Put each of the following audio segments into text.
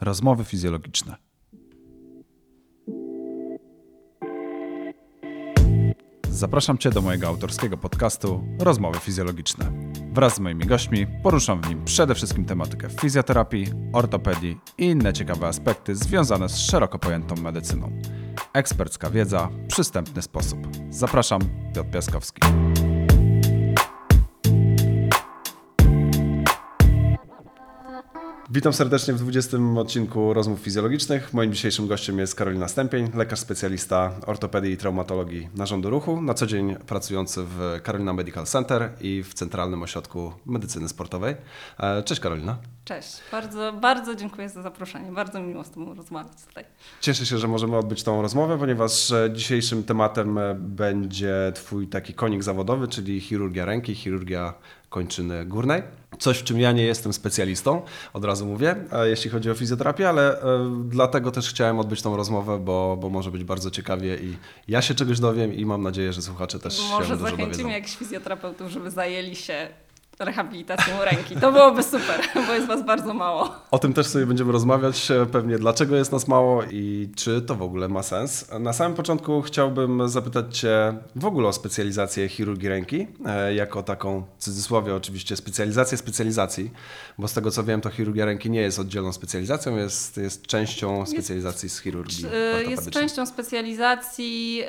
Rozmowy fizjologiczne. Zapraszam Cię do mojego autorskiego podcastu Rozmowy fizjologiczne. Wraz z moimi gośćmi poruszam w nim przede wszystkim tematykę fizjoterapii, ortopedii i inne ciekawe aspekty związane z szeroko pojętą medycyną. Ekspercka wiedza, przystępny sposób. Zapraszam, Piotr Piaskowski. Witam serdecznie w 20 odcinku Rozmów Fizjologicznych. Moim dzisiejszym gościem jest Karolina Stępień, lekarz specjalista ortopedii i traumatologii narządu ruchu, na co dzień pracujący w Carolina Medical Center i w Centralnym Ośrodku Medycyny Sportowej. E, Cześć Karolina. Cześć, bardzo, bardzo dziękuję za zaproszenie. Bardzo miło z Tobą rozmawiać tutaj. Cieszę się, że możemy odbyć tą rozmowę, ponieważ e, dzisiejszym tematem e, będzie Twój taki konik zawodowy, czyli chirurgia ręki, chirurgia kończyny górnej. Coś, w czym ja nie jestem specjalistą, od razu mówię, e, jeśli chodzi o fizjoterapię, ale e, dlatego też chciałem odbyć tą rozmowę, bo, bo może być bardzo ciekawie i ja się czegoś dowiem i mam nadzieję, że słuchacze też Może się dużo zachęcimy jakichś fizjoterapeutów, żeby zajęli się rehabilitacją ręki. To byłoby super, bo jest Was bardzo mało. O tym też sobie będziemy rozmawiać, e, pewnie dlaczego jest nas mało i czy to w ogóle ma sens. Na samym początku chciałbym zapytać Cię w ogóle o specjalizację chirurgii ręki, e, jako taką, w cudzysłowie oczywiście, specjalizację specjalizacji, bo z tego co wiem, to chirurgia ręki nie jest oddzielną specjalizacją, jest, jest częścią specjalizacji z chirurgii Jest częścią specjalizacji,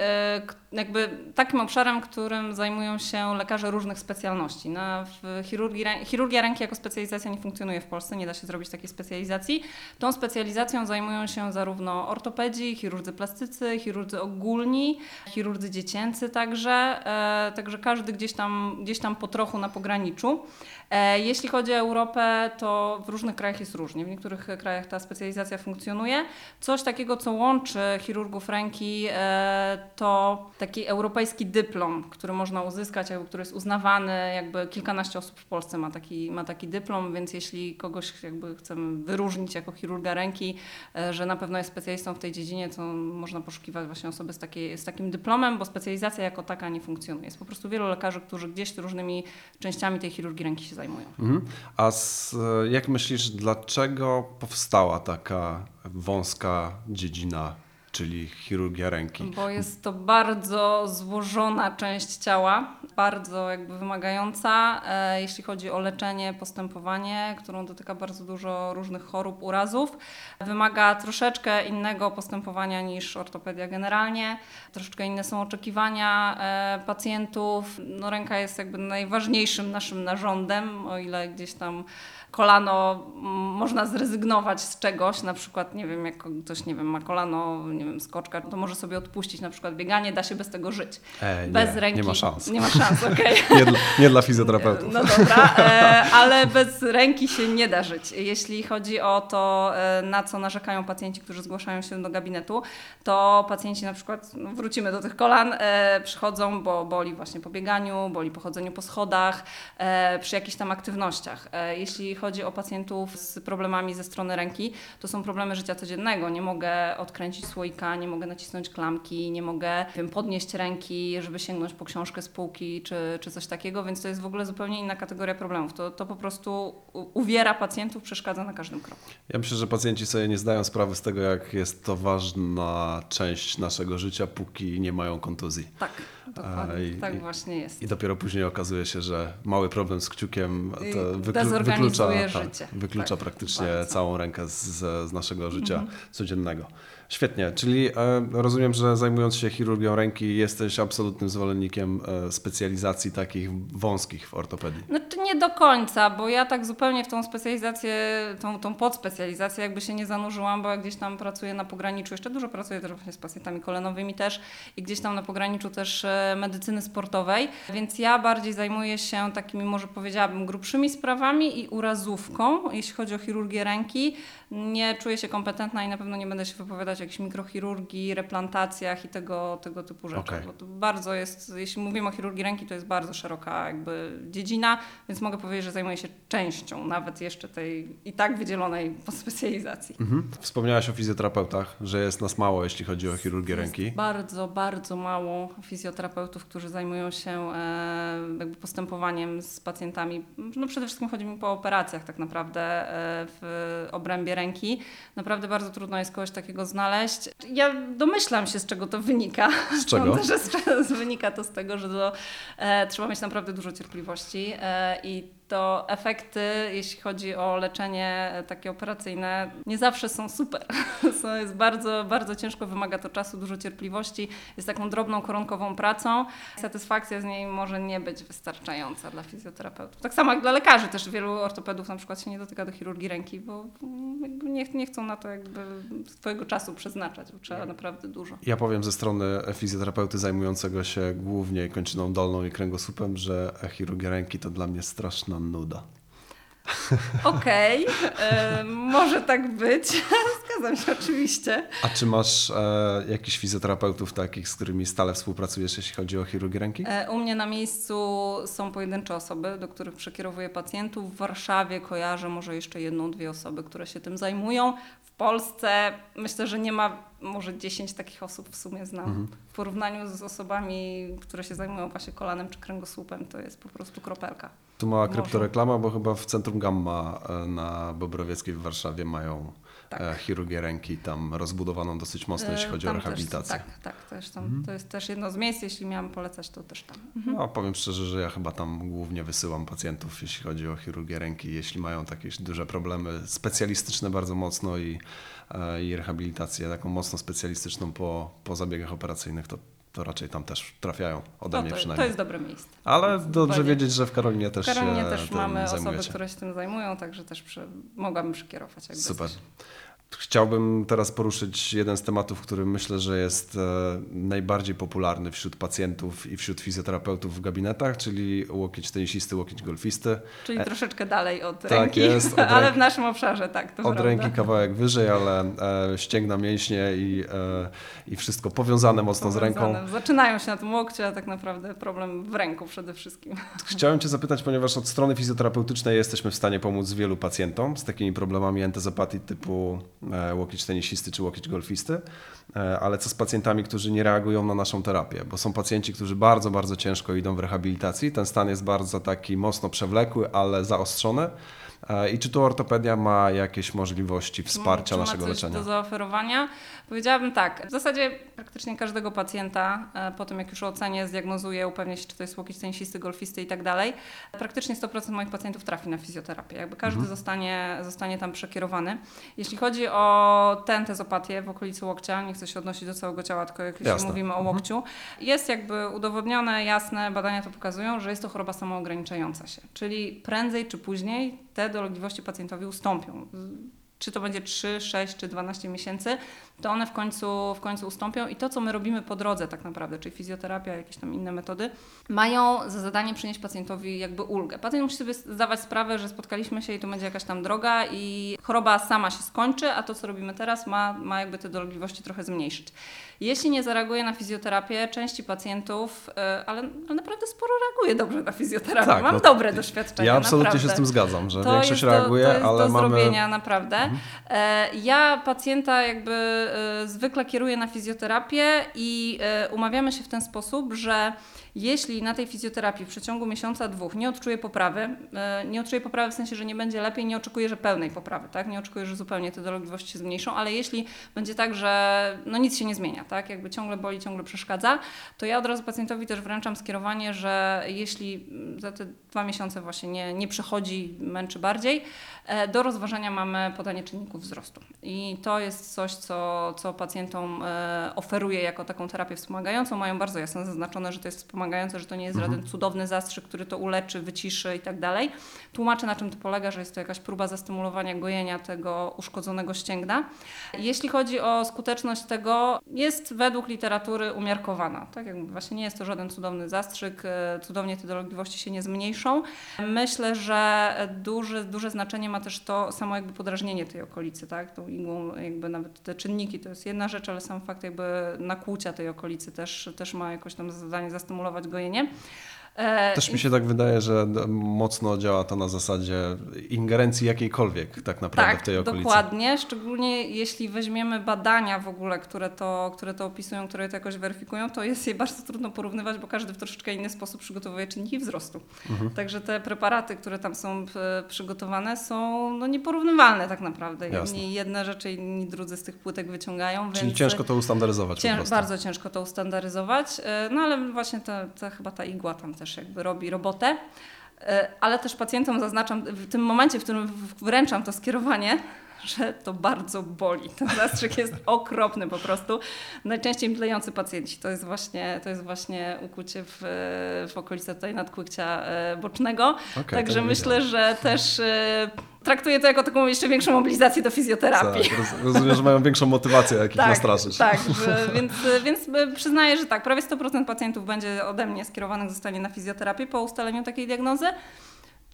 jakby takim obszarem, którym zajmują się lekarze różnych specjalności. Na, w chirurgii, chirurgia ręki jako specjalizacja nie funkcjonuje w Polsce, nie da się zrobić takiej specjalizacji. Tą specjalizacją zajmują się zarówno ortopedzi, chirurdzy plastycy, chirurdzy ogólni, chirurdzy dziecięcy także, e, także każdy gdzieś tam, gdzieś tam po trochu na pograniczu. E, Jeśli chodzi o Europę, to w różnych krajach jest różnie. W niektórych krajach ta specjalizacja funkcjonuje. Coś takiego, co łączy chirurgów ręki, e, to taki europejski dyplom, który można uzyskać, jakby, który jest uznawany. Jakby kilkanaście osób w Polsce ma taki, ma taki dyplom, więc jeśli kogoś jakby chcemy wyróżnić jako chirurga ręki, e, że na pewno jest specjalistą w tej dziedzinie, to można poszukiwać właśnie osoby z, takiej, z takim dyplomem, bo specjalizacja jako taka nie funkcjonuje. Jest po prostu wielu lekarzy, którzy gdzieś różnymi częściami tej chirurgii ręki się zajmują. Mhm. A z, jak myślisz, dlaczego powstała taka wąska dziedzina, czyli chirurgia ręki? Bo jest to bardzo złożona część ciała, bardzo jakby wymagająca, e, jeśli chodzi o leczenie, postępowanie, którą dotyka bardzo dużo różnych chorób, urazów. Wymaga troszeczkę innego postępowania niż ortopedia generalnie. Troszeczkę inne są oczekiwania e, pacjentów. No, ręka jest jakby najważniejszym naszym narządem, o ile gdzieś tam kolano można zrezygnować z czegoś, na przykład nie wiem, jak ktoś nie wiem, ma kolano, nie wiem, skoczka, to może sobie odpuścić na przykład bieganie, da się bez tego żyć. E, nie, bez ręki. nie ma szans. Nie ma szans, okej. Nie, dla, nie dla fizjoterapeutów. No dobra, e, ale bez ręki się nie da żyć. Jeśli chodzi o to, e, na co narzekają pacjenci, którzy zgłaszają się do gabinetu, to pacjenci na przykład, no wrócimy do tych kolan, e, przychodzą, bo boli właśnie po bieganiu, boli po chodzeniu po schodach, e, przy jakichś tam aktywnościach. E, jeśli chodzi o pacjentów z problemami ze strony ręki, to są problemy życia codziennego. Nie mogę odkręcić słoika, nie mogę nacisnąć klamki, nie mogę wiem, podnieść ręki, żeby sięgnąć po książkę z półki czy, czy coś takiego, więc to jest w ogóle zupełnie inna kategoria problemów. To, to po prostu uwiera pacjentów, przeszkadza na każdym kroku. Ja myślę, że pacjenci sobie nie zdają sprawy z tego, jak jest to ważna część naszego życia, póki nie mają kontuzji. Tak, dokładnie. I- tak właśnie jest. I dopiero później okazuje się, że mały problem z kciukiem to wyklu- wyklucza, życie. wyklucza Tak, praktycznie bardzo. Mhm. całą rękę z, z naszego życia codziennego. Świetnie, czyli e, rozumiem, że zajmując się chirurgią ręki jesteś absolutnym zwolennikiem e, specjalizacji takich wąskich w ortopedii. Znaczy nie do końca, bo ja tak zupełnie w tą specjalizację, tą, tą podspecjalizację jakby się nie zanurzyłam, bo ja gdzieś tam pracuję na pograniczu, jeszcze dużo pracuję też właśnie z pacjentami kolanowymi też i gdzieś tam na pograniczu też e, medycyny sportowej, więc ja bardziej zajmuję się takimi może powiedziałabym grubszymi sprawami i urazówką, jeśli chodzi o chirurgię ręki. Nie czuję się kompetentna i na pewno nie będę się wypowiadać o jakiejś mikrochirurgii, replantacjach i tego, tego typu rzeczach. Okej. Bo to bardzo jest, jeśli mówimy o chirurgii ręki, to jest bardzo szeroka jakby dziedzina, więc mogę powiedzieć, że zajmuję się częścią nawet jeszcze tej i tak wydzielonej specjalizacji. Mhm. Wspomniałaś o fizjoterapeutach, że jest nas mało, jeśli chodzi o chirurgię ręki. Jest bardzo, bardzo mało fizjoterapeutów, którzy zajmują się e, jakby postępowaniem z pacjentami. No przede wszystkim chodzi mi po operacjach tak naprawdę e, w obrębie ręki. Naprawdę bardzo trudno jest kogoś takiego znaleźć. Ja domyślam się, z czego to wynika. Z czego? Z, wynika to z tego, że e, trzeba mieć naprawdę dużo cierpliwości e, i to efekty, jeśli chodzi o leczenie e, takie operacyjne, nie zawsze są super. Jest bardzo, bardzo ciężko, wymaga to czasu, dużo cierpliwości, jest taką drobną, koronkową pracą. Satysfakcja z niej może nie być wystarczająca dla fizjoterapeutów. Tak samo jak dla lekarzy też wielu ortopedów na przykład się nie dotyka do chirurgii ręki, bo nie, nie chcą na to jakby swojego czasu przeznaczać, bo trzeba naprawdę dużo. Ja powiem ze strony fizjoterapeuty zajmującego się głównie kończyną dolną i kręgosłupem, że chirurgia ręki to dla mnie straszna nuda. Okej, e, może tak być. Zgadzam się oczywiście. A czy masz e, jakichś fizjoterapeutów takich, z którymi stale współpracujesz, jeśli chodzi o chirurgię ręki? E, U mnie na miejscu są pojedyncze osoby, do których przekierowuję pacjentów. W Warszawie kojarzę może jeszcze jedną, dwie osoby, które się tym zajmują. W Polsce myślę, że nie ma może 10 takich osób w sumie znam. W porównaniu z osobami, które się zajmują właśnie kolanem czy kręgosłupem, to jest po prostu kropelka. Tu mała Może. kryptoreklama, bo chyba w Centrum Gamma e, na Bobrowieckiej w Warszawie mają Tak. e, chirurgię ręki tam rozbudowaną dosyć mocno, jeśli E, chodzi o tam też- rehabilitację. tak, tak, też tam, to jest też jedno z miejsc, jeśli miałam polecać, to też tam. Mhm. No, powiem szczerze, że ja chyba tam głównie wysyłam pacjentów, jeśli chodzi o chirurgię ręki, jeśli mają takie duże problemy specjalistyczne bardzo mocno i, i rehabilitację taką mocno specjalistyczną po, po zabiegach operacyjnych, to, to raczej tam też trafiają ode No, mnie to, to przynajmniej. jest dobre miejsce. Ale dobrze wiedzieć, że w Karolinie też W Karolinie też mamy osoby, które się tym zajmują, także też przy, mogłabym przekierować. Jakby Super. coś. Chciałbym teraz poruszyć jeden z tematów, który myślę, że jest e, najbardziej popularny wśród pacjentów i wśród fizjoterapeutów w gabinetach, czyli łokieć tenisisty, łokieć golfisty. Czyli troszeczkę dalej od tak ręki, jest, od ale ręki. w naszym obszarze, tak, to Od prawda. ręki kawałek wyżej, ale e, ścięgna mięśnie i, e, i wszystko powiązane mocno z ręką. Powiązane. Zaczynają się na tym łokciu, a tak naprawdę problem w ręku przede wszystkim. Chciałem Cię zapytać, ponieważ od strony fizjoterapeutycznej jesteśmy w stanie pomóc wielu pacjentom z takimi problemami entezopatii typu e, łokieć tenisisty czy łokieć golfisty, e, ale co z pacjentami, którzy nie reagują na naszą terapię? Bo są pacjenci, którzy bardzo, bardzo ciężko idą w rehabilitacji. Ten stan jest bardzo taki mocno przewlekły, ale zaostrzony. E, I czy tu ortopedia ma jakieś możliwości wsparcia Czy ma naszego coś leczenia? do zaoferowania? Powiedziałabym tak, w zasadzie praktycznie każdego pacjenta, e, po tym jak już ocenię, zdiagnozuję, upewnię się, czy to jest łokieć tenisisty, golfisty i tak dalej, praktycznie 100% moich pacjentów trafi na fizjoterapię. Jakby każdy Mhm. zostanie, zostanie tam przekierowany. Jeśli chodzi o tentezopatię w okolicy łokcia, nie chcę się odnosić do całego ciała, tylko jak Jasne. mówimy o Mhm. łokciu, jest jakby udowodnione, jasne, badania to pokazują, że jest to choroba samoograniczająca się. Czyli prędzej czy później te dolegliwości pacjentowi ustąpią. Czy to będzie 3, 6 czy 12 miesięcy, to one w końcu, w końcu ustąpią i to, co my robimy po drodze tak naprawdę, czyli fizjoterapia, jakieś tam inne metody, mają za zadanie przynieść pacjentowi jakby ulgę. Pacjent musi sobie zdawać sprawę, że spotkaliśmy się i to będzie jakaś tam droga i choroba sama się skończy, a to, co robimy teraz ma, ma jakby te dolegliwości trochę zmniejszyć. Jeśli nie zareaguje na fizjoterapię, części pacjentów, yy, ale, ale naprawdę sporo reaguje dobrze na fizjoterapię. Tak, Mam no, dobre doświadczenia, Ja absolutnie naprawdę. się z tym zgadzam, że To większość do, reaguje, to jest ale do mamy... Mhm. zrobienia naprawdę. E, Ja pacjenta jakby e, zwykle kieruję na fizjoterapię i e, umawiamy się w ten sposób, że jeśli na tej fizjoterapii w przeciągu miesiąca, dwóch nie odczuje poprawy, e, nie odczuje poprawy w sensie, że nie będzie lepiej, nie oczekuję, że pełnej poprawy, tak? Nie oczekuję, że zupełnie te dolegliwości się zmniejszą, ale jeśli będzie tak, że no nic się nie zmienia, tak? Jakby ciągle boli, ciągle przeszkadza, to ja od razu pacjentowi też wręczam skierowanie, że jeśli mm, za te dwa miesiące właśnie nie, nie przychodzi, męczy bardziej, e, do rozważania mamy podanie czynników wzrostu. I to jest coś, co, co pacjentom e, oferuję jako taką terapię wspomagającą. Mają bardzo jasno zaznaczone, że to jest wspomagające, że to nie jest żaden cudowny zastrzyk, który to uleczy, wyciszy i tak dalej. Tłumaczę, na czym to polega, że jest to jakaś próba zastymulowania gojenia tego uszkodzonego ścięgna. Jeśli chodzi o skuteczność tego, jest według literatury umiarkowana. Tak jak mówię, właśnie nie jest to żaden cudowny zastrzyk, e, cudownie te dolegliwości się nie zmniejszą. Myślę, że duże, duże znaczenie ma też to samo jakby podrażnienie tej okolicy, tak? Tą igłą jakby nawet te czynniki to jest jedna rzecz, ale sam fakt jakby nakłucia tej okolicy też, też ma jakoś tam zadanie zastymulować gojenie. E, Też mi się tak wydaje, że mocno działa to na zasadzie ingerencji jakiejkolwiek tak naprawdę tak, w tej okolicy. dokładnie. Szczególnie jeśli weźmiemy badania w ogóle, które to, które to opisują, które to jakoś weryfikują, to jest je bardzo trudno porównywać, bo każdy w troszeczkę inny sposób przygotowuje czynniki wzrostu. Mhm. Także te preparaty, które tam są przygotowane są no, nieporównywalne tak naprawdę. Jasne. Jedni jedne rzeczy, inni drudzy z tych płytek wyciągają, Czyli ciężko to ustandaryzować po cię, prostu. bardzo ciężko to ustandaryzować. E, No ale właśnie ta, ta, chyba ta igła tam też jakby robi robotę. E, Ale też pacjentom zaznaczam w tym momencie, w którym wręczam to skierowanie, że to bardzo boli. Ten zastrzyk jest okropny po prostu. Najczęściej mdlejący pacjenci to jest właśnie, to jest właśnie ukucie w, w okolicy tutaj nadkłykcia e, bocznego. Okej, Także myślę, że też e, traktuję to jako taką jeszcze większą mobilizację do fizjoterapii. Tak, roz, rozumiem, że mają większą motywację, jak ich nastraszyć. tak, że, więc, więc przyznaję, że tak, prawie 100% pacjentów będzie ode mnie skierowanych zostanie na fizjoterapię po ustaleniu takiej diagnozy.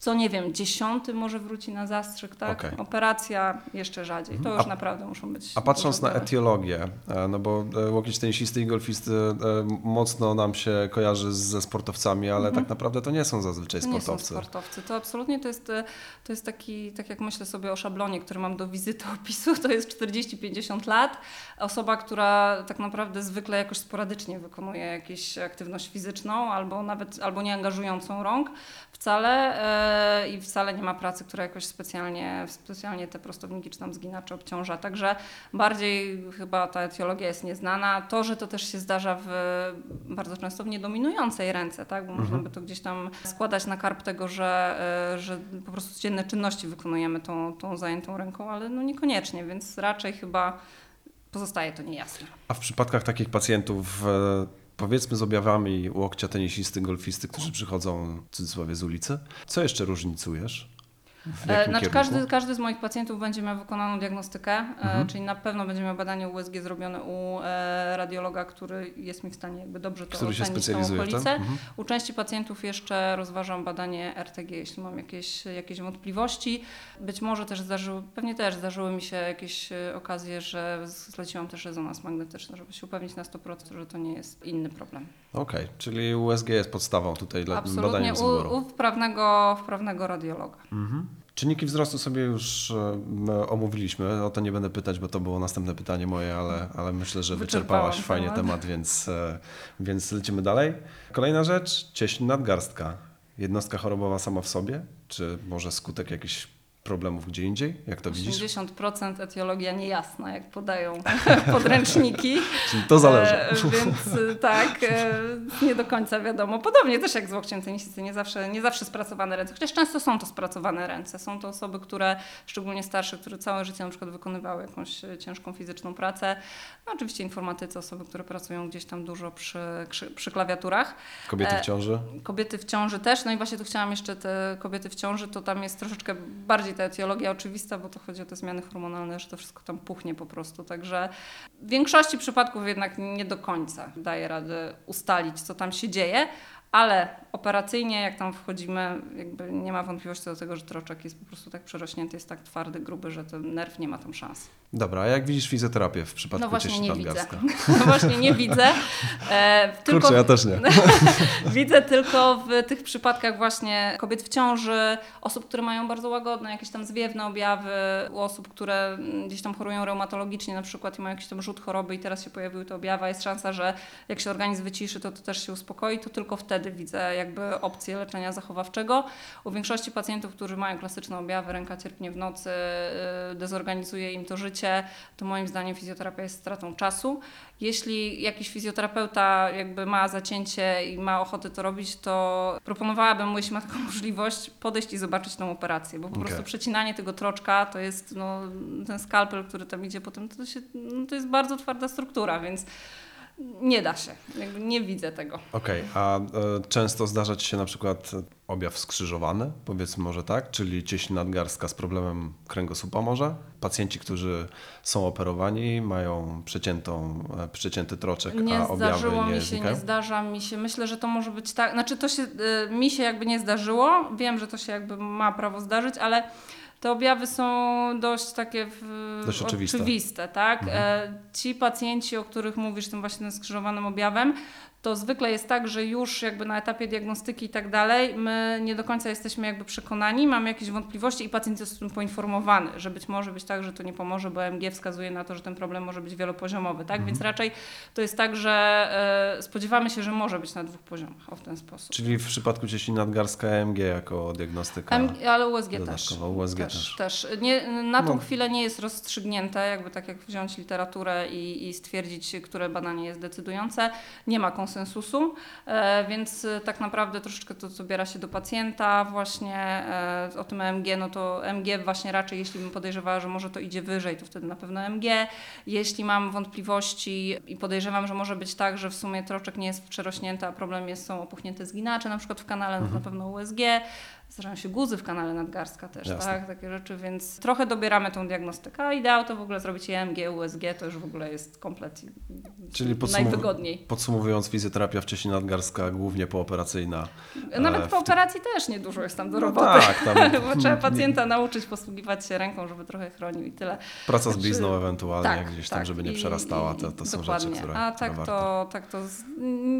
Co nie wiem, dziesiąty może wróci na zastrzyk, tak? Okej. Operacja jeszcze rzadziej. To już naprawdę muszą być. A patrząc na etiologię, e, no bo e, łokieć tenisisty i golfisty e, mocno nam się kojarzy ze sportowcami, ale tak naprawdę to nie są zazwyczaj Mhm. To nie są sportowcy. sportowcy. To absolutnie to jest, e, to jest taki, tak jak myślę sobie o szablonie, który mam do wizyty opisu, to jest 40-50 lat. Osoba, która tak naprawdę zwykle jakoś sporadycznie wykonuje jakąś aktywność fizyczną albo nawet albo nie angażującą rąk wcale e, i wcale nie ma pracy, która jakoś specjalnie, specjalnie te prostowniki czy tam zginacze obciąża. Także bardziej chyba ta etiologia jest nieznana. To, że to też się zdarza w, bardzo często w niedominującej ręce, tak? bo można by to gdzieś tam składać na karp tego, że, e, że po prostu codzienne czynności wykonujemy tą, tą zajętą ręką, ale no niekoniecznie, więc raczej chyba pozostaje to niejasne. A w przypadkach takich pacjentów, e, powiedzmy z objawami łokcia tenisisty, golfisty, którzy przychodzą w cudzysłowie z ulicy, co jeszcze różnicujesz? E, Znaczy kierunku? każdy, każdy z moich pacjentów będzie miał wykonaną diagnostykę, e, Mhm. czyli na pewno będzie miał badanie USG zrobione u e, radiologa, który jest mi w stanie jakby dobrze to Który ocenić tą okolicę. Mhm. U części pacjentów jeszcze rozważam badanie RTG, jeśli mam jakieś, jakieś wątpliwości. Być może też zdarzyły, pewnie też zdarzyły mi się jakieś okazje, że zleciłam też rezonans magnetyczny, żeby się upewnić na 100%, że to nie jest inny problem. Okej, czyli USG jest podstawą tutaj dla Absolutnie badania u, u wprawnego, wprawnego radiologa. Czynniki wzrostu sobie już e, m, omówiliśmy. O to nie będę pytać, bo to było następne pytanie moje, ale, ale myślę, że wyczerpałaś fajnie temat. temat, więc, e, więc lecimy dalej. Kolejna rzecz, cieśń nadgarstka. Jednostka chorobowa sama w sobie, czy może skutek jakichś problemów gdzie indziej? Jak to widzisz? 80% etiologia niejasna, jak podają podręczniki. Czyli to zależy. E, więc e, tak, e, nie do końca wiadomo. Podobnie też jak z łokciem nie zawsze, nie zawsze spracowane ręce. Chociaż często są to spracowane ręce. Są to osoby, które, szczególnie starsze, które całe życie na przykład wykonywały jakąś ciężką fizyczną pracę. No oczywiście informatycy, osoby, które pracują gdzieś tam dużo przy, przy, klawiaturach. Kobiety w ciąży? Kobiety w ciąży też, no i właśnie tu chciałam jeszcze te kobiety w ciąży, to tam jest troszeczkę bardziej ta etiologia oczywista, bo to chodzi o te zmiany hormonalne, że to wszystko tam puchnie po prostu. Także w większości przypadków jednak nie do końca daje radę ustalić, co tam się dzieje, ale operacyjnie, jak tam wchodzimy, jakby nie ma wątpliwości do tego, że troczek jest po prostu tak przerośnięty, jest tak twardy, gruby, że ten nerw nie ma tam szans. Dobra, a jak widzisz fizjoterapię w przypadku No właśnie nie widzę. No właśnie nie widzę. E, tylko Kurczę, ja też nie. Widzę tylko w tych przypadkach właśnie kobiet w ciąży, osób, które mają bardzo łagodne, jakieś tam zwiewne objawy, u osób, które mm, gdzieś tam chorują reumatologicznie na przykład i mają jakiś tam rzut choroby i teraz się pojawiły te objawy, jest szansa, że jak się organizm wyciszy, to to też się uspokoi, to tylko wtedy widzę jakby opcję leczenia zachowawczego. U większości pacjentów, którzy mają klasyczne objawy, ręka cierpnie w nocy, yy, dezorganizuje im to życie, to moim zdaniem fizjoterapia jest stratą czasu. Jeśli jakiś fizjoterapeuta jakby ma zacięcie i ma ochotę to robić, to proponowałabym mu, jeśli ma taką możliwość, podejść i zobaczyć tą operację, bo po Okej. prostu przecinanie tego troczka to jest no, ten skalpel, który tam idzie potem, to, się, no, to jest bardzo twarda struktura, więc nie da się. Jakby nie widzę tego. Okej, a e, często zdarza Ci się na przykład objaw skrzyżowany, powiedzmy może tak, czyli cieśń nadgarstka z problemem kręgosłupa może? Pacjenci, którzy są operowani, mają przeciętą, e, przecięty troczek, Nie a objawy zdarzyło nie mi się, znikają? nie zdarza mi się. Myślę, że to może być tak. Znaczy, to się y, mi się jakby nie zdarzyło. Wiem, że to się jakby ma prawo zdarzyć, ale te objawy są dość takie Dość oczywiste. oczywiste tak? Mhm. E, Ci pacjenci, o których mówisz, tym właśnie skrzyżowanym objawem, to zwykle jest tak, że już jakby na etapie diagnostyki i tak dalej, my nie do końca jesteśmy jakby przekonani, mamy jakieś wątpliwości i pacjent jest o tym poinformowany, że być może być tak, że to nie pomoże, bo MG wskazuje na to, że ten problem może być wielopoziomowy, tak? Więc raczej to jest tak, że e, spodziewamy się, że może być na dwóch poziomach, o w ten sposób. Czyli w przypadku cieśni nadgarstka EMG jako diagnostyka. M, ale USG też. USG też. też. Nie, na tą No. chwilę nie jest rozstrzygnięte, jakby tak jak wziąć literaturę i, i stwierdzić, które badanie jest decydujące. Nie ma konsensusu, e, więc e, tak naprawdę troszeczkę to zabiera się do pacjenta właśnie e, o tym EMG, no to MG właśnie raczej, jeśli bym podejrzewała, że może to idzie wyżej, to wtedy na pewno MG. Jeśli mam wątpliwości i podejrzewam, że może być tak, że w sumie troczek nie jest przerośnięty, a problem jest, są opuchnięte zginacze na przykład w kanale, no to na pewno USG. Zdarzają się guzy w kanale nadgarstka też, Jasne. tak? Takie rzeczy, więc trochę dobieramy tą diagnostykę. A ideał to w ogóle zrobić EMG, USG, to już w ogóle jest komplet Czyli podsumow- najwygodniej. Podsumowując, fizjoterapia w cieśni nadgarstka głównie pooperacyjna. Nawet E, w po ty- operacji też niedużo jest tam do No roboty. tak, tam Bo trzeba pacjenta nauczyć posługiwać się ręką, żeby trochę chronił i tyle. praca z Znaczy, blizną ewentualnie tak, gdzieś tam, tak. żeby nie przerastała, to, to są dokładnie. rzeczy, które, A które tak warto. to, tak to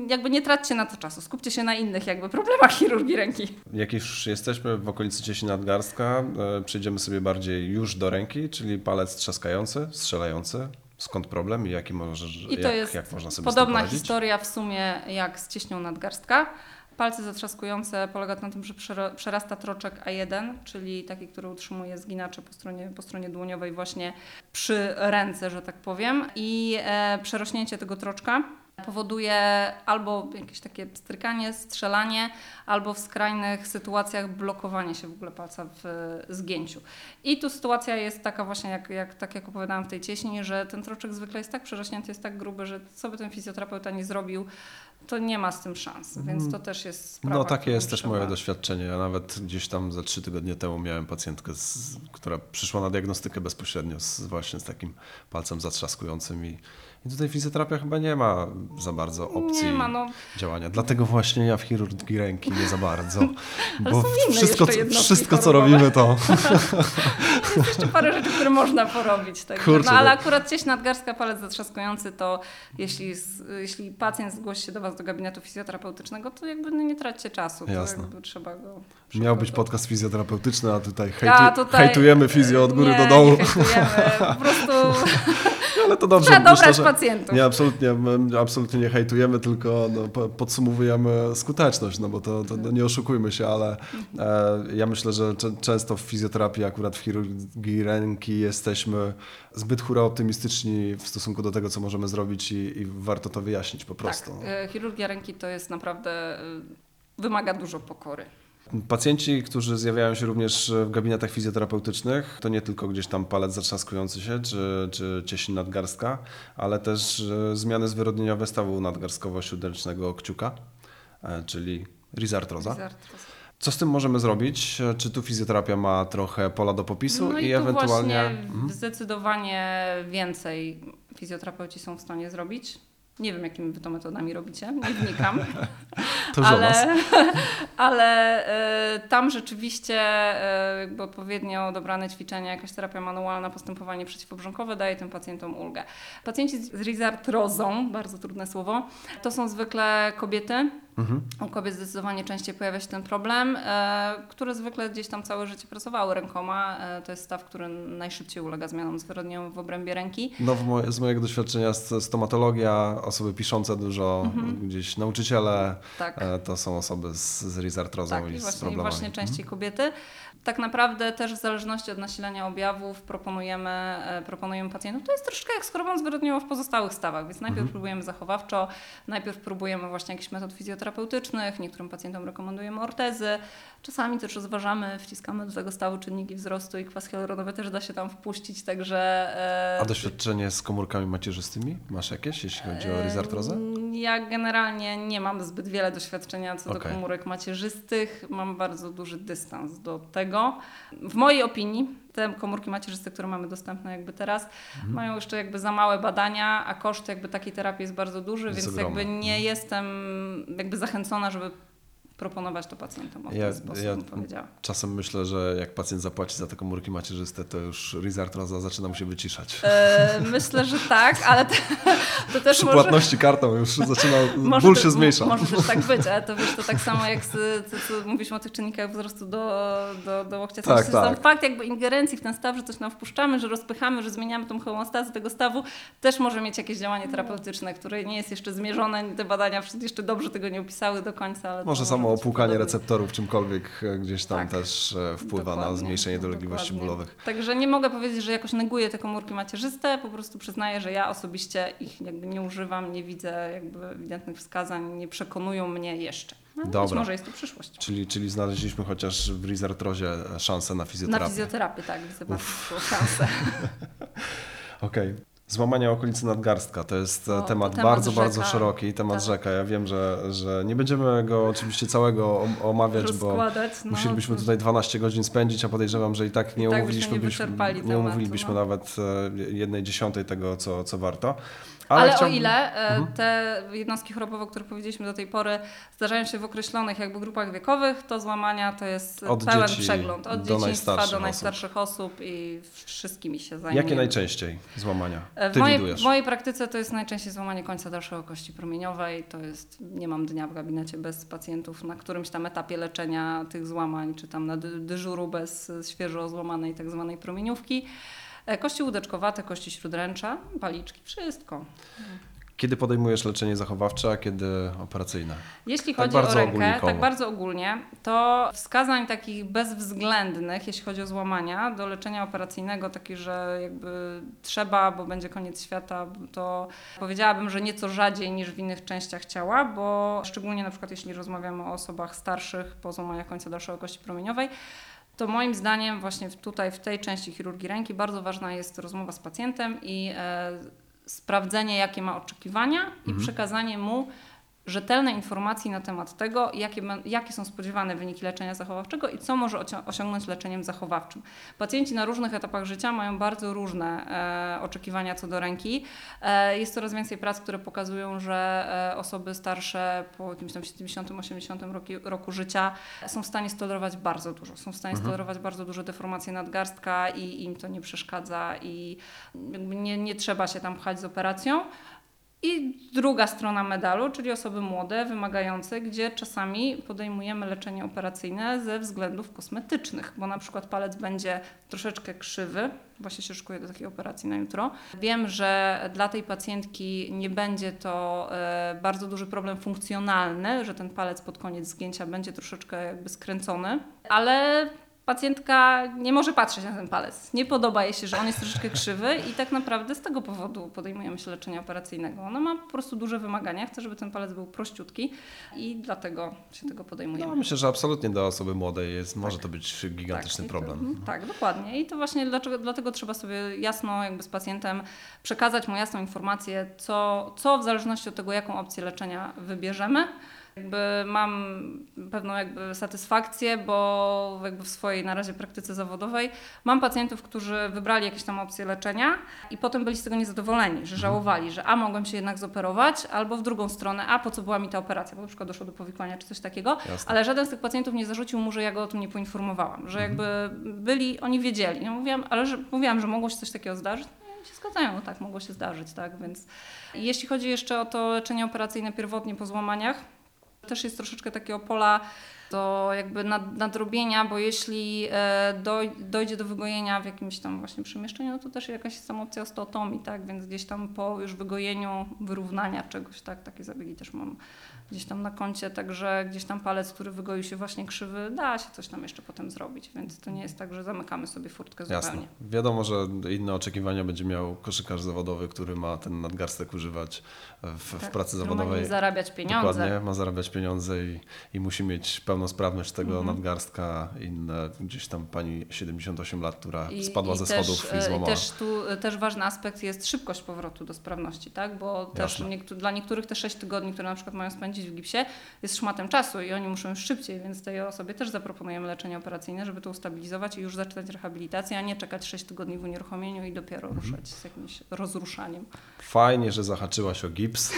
jakby nie traćcie na to czasu, skupcie się na innych jakby problemach chirurgii ręki. Jak już jesteśmy w okolicy cieśni nadgarstka, e, przejdziemy sobie bardziej już do ręki, czyli palec trzaskający, strzelający. Skąd problem i jaki może, I to jak, jest jak można sobie podobna historia w sumie jak z cieśnią nadgarstka. Palce zatrzaskujące polega na tym, że przerasta troczek A1, czyli taki, który utrzymuje zginacze po stronie, po stronie dłoniowej właśnie przy ręce, że tak powiem. I e, przerośnięcie tego troczka powoduje albo jakieś takie strykanie, strzelanie, albo w skrajnych sytuacjach blokowanie się w ogóle palca w zgięciu. I tu sytuacja jest taka właśnie, jak, jak, tak jak opowiadałam w tej cieśni, że ten troczek zwykle jest tak przerośnięty, jest tak gruby, że co by ten fizjoterapeuta nie zrobił, to nie ma z tym szans, więc to też jest sprawa. No takie jest też moje doświadczenie. Ja nawet gdzieś tam za trzy tygodnie temu miałem pacjentkę, z, która przyszła na diagnostykę bezpośrednio z, właśnie z takim palcem zatrzaskującym i, i tutaj fizjoterapia chyba nie ma za bardzo opcji ma, no. działania. Dlatego właśnie ja w chirurgii ręki nie za bardzo, Ale bo wszystko, wszystko co robimy to Jest jeszcze parę rzeczy, które można porobić. Także. Kurczę, no ale no. akurat cieś nadgarstka, palec zatrzaskujący, to jeśli, jeśli pacjent zgłosi się do Was do gabinetu fizjoterapeutycznego, to jakby no nie traćcie czasu. Jasne. Trzeba go... miał być podcast fizjoterapeutyczny, a tutaj, hejtu, Ja tutaj- hejtujemy fizjo od góry nie, do dołu. Po prostu Ale to dobrze. trzeba dobrać pacjentów. Nie, absolutnie, my absolutnie nie hejtujemy, tylko no, po- podsumowujemy skuteczność, no bo to, to no, nie oszukujmy się, ale e, ja myślę, że często w fizjoterapii, akurat w chirurgii ręki jesteśmy zbyt hura optymistyczni w stosunku do tego, co możemy zrobić i, i warto to wyjaśnić po prostu. Tak, chirurgia ręki to jest naprawdę... e, Wymaga dużo pokory. Pacjenci, którzy zjawiają się również w gabinetach fizjoterapeutycznych, to nie tylko gdzieś tam palec zatrzaskujący się, czy, czy cieśń nadgarstka, ale też e, zmiany zwyrodnieniowe stawu nadgarstkowo-siódemcznego kciuka, e, czyli rizartroza. Zartroza. Co z tym możemy zrobić? E, Czy tu fizjoterapia ma trochę pola do popisu No i, i, tu ewentualnie... właśnie Mhm. zdecydowanie więcej fizjoterapeuci są w stanie zrobić. Nie wiem, jakimi wy to metodami robicie, nie wnikam. To ale, ale e, tam rzeczywiście e, jakby odpowiednio dobrane ćwiczenia, jakaś terapia manualna, postępowanie przeciwobrzękowe daje tym pacjentom ulgę. Pacjenci z rizartrozą, bardzo trudne słowo, to są zwykle kobiety. Mhm. U kobiet zdecydowanie częściej pojawia się ten problem, e, które zwykle gdzieś tam całe życie pracowały rękoma. E, to jest staw, który najszybciej ulega zmianom zwyrodnieniowym w obrębie ręki. No, moje, z mojego doświadczenia st- stomatologia, osoby piszące dużo, gdzieś nauczyciele, Mhm. Tak. e, to są osoby z, z rizartrozą Tak, i i z właśnie, i problemami. właśnie częściej kobiety. Tak naprawdę też w zależności od nasilenia objawów proponujemy, proponujemy pacjentom. To jest troszeczkę jak z chorobą zwyrodniową w pozostałych stawach, więc najpierw próbujemy zachowawczo, najpierw próbujemy właśnie jakichś metod fizjoterapeutycznych, niektórym pacjentom rekomendujemy ortezy. Czasami też rozważamy, wciskamy do tego stawu czynniki wzrostu i kwas hialuronowy też da się tam wpuścić, także... e, A doświadczenie z komórkami macierzystymi masz jakieś, jeśli chodzi o rizartrozę? Em, Ja generalnie nie mam zbyt wiele doświadczenia co do Okej. komórek macierzystych. Mam bardzo duży dystans do tego. W mojej opinii te komórki macierzyste, które mamy dostępne jakby teraz, Mhm. mają jeszcze jakby za małe badania, a koszt jakby takiej terapii jest bardzo duży, Jest więc ogromny. jakby nie jestem jakby zachęcona, żeby proponować to pacjentom. Ja- ja-. Czasem myślę, że jak pacjent zapłaci za te komórki macierzyste, to już Rizartroza zaczyna mu się wyciszać. E, myślę, że tak, ale to, to też Przy może... płatności kartą już zaczyna, Może ból to- się zmniejsza. Może też tak być, ale to wiesz, to tak samo jak z, co, co mówiliśmy o tych czynnikach wzrostu do, do, do łokcia. Tak, Sam tak. fakt jakby ingerencji w ten staw, że coś tam wpuszczamy, że rozpychamy, że zmieniamy tą homeostazę tego stawu, też może mieć jakieś działanie terapeutyczne, które nie jest jeszcze zmierzone. Te badania jeszcze dobrze tego nie opisały do końca. Ale to Może samo opłukanie receptorów czymkolwiek e, gdzieś tam Tak. też e, wpływa na zmniejszenie dolegliwości dokładnie. bólowych. Także nie mogę powiedzieć, że jakoś neguję te komórki macierzyste, po prostu przyznaję, że ja osobiście ich jakby nie używam, nie widzę jakby ewidentnych wskazań, nie przekonują mnie jeszcze. No, Być Dobra. może jest to przyszłość. Czyli, czyli znaleźliśmy chociaż w Rizartrozie szansę na Na fizjoterapię. fizjoterapię, tak, widzę szansę. Okej. Złamanie okolicy nadgarstka to jest e, O, to temat, temat bardzo, bardzo rzeka. szeroki, temat Tak. rzeka. Ja wiem, że, że nie będziemy go oczywiście całego om- omawiać, bo. No, musielibyśmy tutaj 12 godzin spędzić, a podejrzewam, że i tak nie I tak byśmy omówiliśmy, nie byśmy- nie tematu, omówilibyśmy no. nawet e, jednej dziesiątej tego, co, co warto. Ale, chciałbym- o ile e, Mhm. te jednostki chorobowe, o których powiedzieliśmy do tej pory, zdarzają się w określonych jakby grupach wiekowych, to złamania to jest Od pełen przegląd. Od do dzieciństwa do osób. najstarszych osób i wszystkimi się zajmujemy. Jakie najczęściej złamania E, W ty mojej, widujesz? w mojej praktyce to jest najczęściej złamanie końca dalszego kości promieniowej. To jest, nie mam dnia w gabinecie bez pacjentów na którymś tam etapie leczenia tych złamań, czy tam na dy- dyżuru bez świeżo złamanej tak zwanej promieniówki. E, Kości łódeczkowate, kości śródręcza, paliczki, wszystko. Kiedy podejmujesz leczenie zachowawcze, a kiedy operacyjne? Jeśli Tak chodzi bardzo o rękę, tak bardzo ogólnie, to wskazań takich bezwzględnych, jeśli chodzi o złamania, do leczenia operacyjnego, takie, że jakby trzeba, bo będzie koniec świata, to powiedziałabym, że nieco rzadziej niż w innych częściach ciała, bo szczególnie na przykład jeśli rozmawiamy o osobach starszych po złamaniach końca dalszego kości promieniowej, to moim zdaniem właśnie tutaj w tej części chirurgii ręki bardzo ważna jest rozmowa z pacjentem i e, sprawdzenie, jakie ma oczekiwania i przekazanie mu rzetelnej informacji na temat tego, jakie, jakie są spodziewane wyniki leczenia zachowawczego i co może osiągnąć leczeniem zachowawczym. Pacjenci na różnych etapach życia mają bardzo różne e, oczekiwania co do ręki. E, jest coraz więcej prac, które pokazują, że e, osoby starsze po jakimś tam 70-80 roku, roku życia są w stanie stolerować bardzo dużo. Są w stanie stolerować bardzo duże deformacje nadgarstka i im to nie przeszkadza i nie, nie trzeba się tam pchać z operacją. I druga strona medalu, czyli osoby młode, wymagające, gdzie czasami podejmujemy leczenie operacyjne ze względów kosmetycznych, bo na przykład palec będzie troszeczkę krzywy. Właśnie się szykuję do takiej operacji na jutro. Wiem, że dla tej pacjentki nie będzie to e, bardzo duży problem funkcjonalny, że ten palec pod koniec zgięcia będzie troszeczkę jakby skręcony, ale pacjentka nie może patrzeć na ten palec. Nie podoba jej się, że on jest troszeczkę krzywy i tak naprawdę z tego powodu podejmujemy się leczenia operacyjnego. Ona ma po prostu duże wymagania, chce, żeby ten palec był prościutki i dlatego się tego podejmujemy. No, myślę, że absolutnie dla osoby młodej jest, może to być gigantyczny Tak, problem. To, mhm, tak, dokładnie. I to właśnie dlaczego, dlatego trzeba sobie jasno jakby z pacjentem przekazać mu jasną informację, co, co w zależności od tego, jaką opcję leczenia wybierzemy. Jakby mam pewną jakby satysfakcję, bo jakby w swojej na razie praktyce zawodowej mam pacjentów, którzy wybrali jakieś tam opcje leczenia i potem byli z tego niezadowoleni, że żałowali, że a mogłem się jednak zoperować, albo w drugą stronę, a po co była mi ta operacja, bo na przykład doszło do powikłania czy coś takiego, Jasne. ale żaden z tych pacjentów nie zarzucił mu, że ja go o tym nie poinformowałam, że jakby byli, oni wiedzieli. Ja mówiłam, ale że, mówiłam, że mogło się coś takiego zdarzyć. No, się zgadzają, no tak, mogło się zdarzyć, tak, więc jeśli chodzi jeszcze o to leczenie operacyjne pierwotnie po złamaniach, też jest troszeczkę takiego pola do jakby nad, nadrobienia, bo jeśli e, doj, dojdzie do wygojenia w jakimś tam właśnie przemieszczeniu, to też jakaś jest tam opcja osteotomii, tak, więc gdzieś tam po już wygojeniu, wyrównania czegoś, tak, takie zabiegi też mam gdzieś tam na koncie, także gdzieś tam palec, który wygoił się właśnie krzywy, da się coś tam jeszcze potem zrobić, więc to nie jest tak, że zamykamy sobie furtkę Jasne. zupełnie. Wiadomo, że inne oczekiwania będzie miał koszykarz zawodowy, który ma ten nadgarstek używać w, w Tak, pracy który zawodowej. Ma zarabiać pieniądze. Dokładnie, ma zarabiać pieniądze i, i musi mieć pełną niepełnosprawność tego nadgarstka, inne gdzieś tam pani 78 lat, która spadła ze też, schodów e, i złamała. też tu e, też ważny aspekt jest szybkość powrotu do sprawności, tak? Bo też Jasne. niektó- dla niektórych te 6 tygodni, które na przykład mają spędzić w gipsie, jest szmatem czasu i oni muszą już szybciej, więc tej osobie też zaproponujemy leczenie operacyjne, żeby to ustabilizować i już zaczynać rehabilitację, a nie czekać 6 tygodni w unieruchomieniu i dopiero Mhm. ruszać z jakimś rozruszaniem. Fajnie, że zahaczyłaś o gips,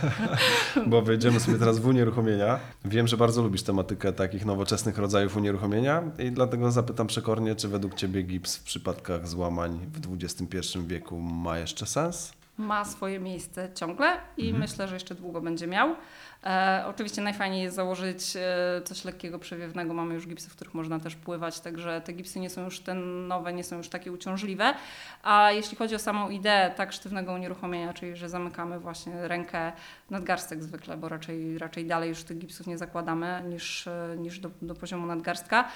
bo wejdziemy sobie teraz w unieruchomienia. Wiem, że bardzo lubisz tematykę takich nowoczesnych rodzajów unieruchomienia i dlatego zapytam przekornie, czy według Ciebie gips w przypadkach złamań w XXI wieku ma jeszcze sens? Ma swoje miejsce ciągle i Mhm. myślę, że jeszcze długo będzie miał. E, oczywiście najfajniej jest założyć e, coś lekkiego, przewiewnego. Mamy już gipsy, w których można też pływać, także te gipsy nie są już te nowe, nie są już takie uciążliwe. A jeśli chodzi o samą ideę tak sztywnego unieruchomienia, czyli że zamykamy właśnie rękę nadgarstek zwykle, bo raczej, raczej dalej już tych gipsów nie zakładamy niż, e, niż do, do poziomu nadgarstka.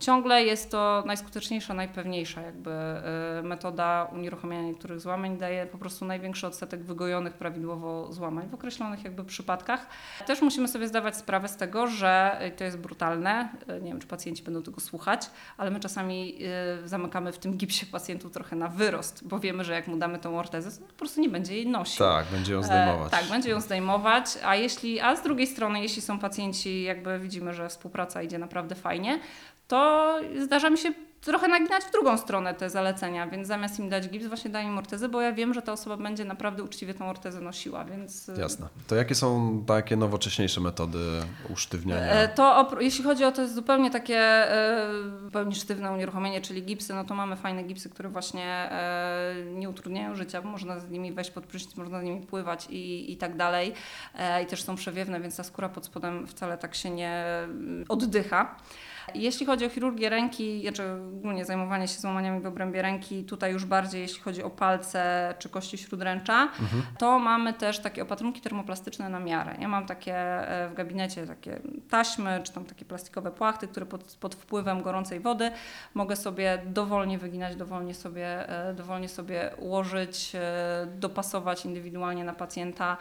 Ciągle jest to najskuteczniejsza, najpewniejsza jakby e, metoda unieruchamiania niektórych złamań. Daje po prostu największy odsetek wygojonych prawidłowo złamań w określonych jakby przypadkach. Też musimy sobie zdawać sprawę z tego, że to jest brutalne. E, Nie wiem, czy pacjenci będą tego słuchać, ale my czasami e, zamykamy w tym gipsie pacjentów trochę na wyrost, bo wiemy, że jak mu damy tą ortezę, to po prostu nie będzie jej nosił. Tak, będzie ją zdejmować. E, tak, będzie ją zdejmować, a jeśli, a z drugiej strony, jeśli są pacjenci, jakby widzimy, że współpraca idzie naprawdę fajnie, to zdarza mi się trochę naginać w drugą stronę te zalecenia, więc zamiast im dać gips, właśnie daję im ortezę, bo ja wiem, że ta osoba będzie naprawdę uczciwie tą ortezę nosiła, więc... e, Jasne. To jakie są takie nowocześniejsze metody usztywniania? E, To jeśli chodzi o to jest zupełnie takie e, zupełnie sztywne unieruchomienie, czyli gipsy, no to mamy fajne gipsy, które właśnie e, nie utrudniają życia, bo można z nimi wejść pod prysznic, można z nimi pływać i, i tak dalej. I też są przewiewne, więc ta skóra pod spodem wcale tak się nie mm, oddycha. Jeśli chodzi o chirurgię ręki, znaczy ogólnie zajmowanie się złamaniami w obrębie ręki, tutaj już bardziej jeśli chodzi o palce czy kości śródręcza, to mamy też takie opatrunki termoplastyczne na miarę. Ja mam takie e, w gabinecie takie taśmy, czy tam takie plastikowe płachty, które pod, pod wpływem gorącej wody mogę sobie dowolnie wyginać, dowolnie sobie, e, dowolnie sobie ułożyć, e, dopasować indywidualnie na pacjenta.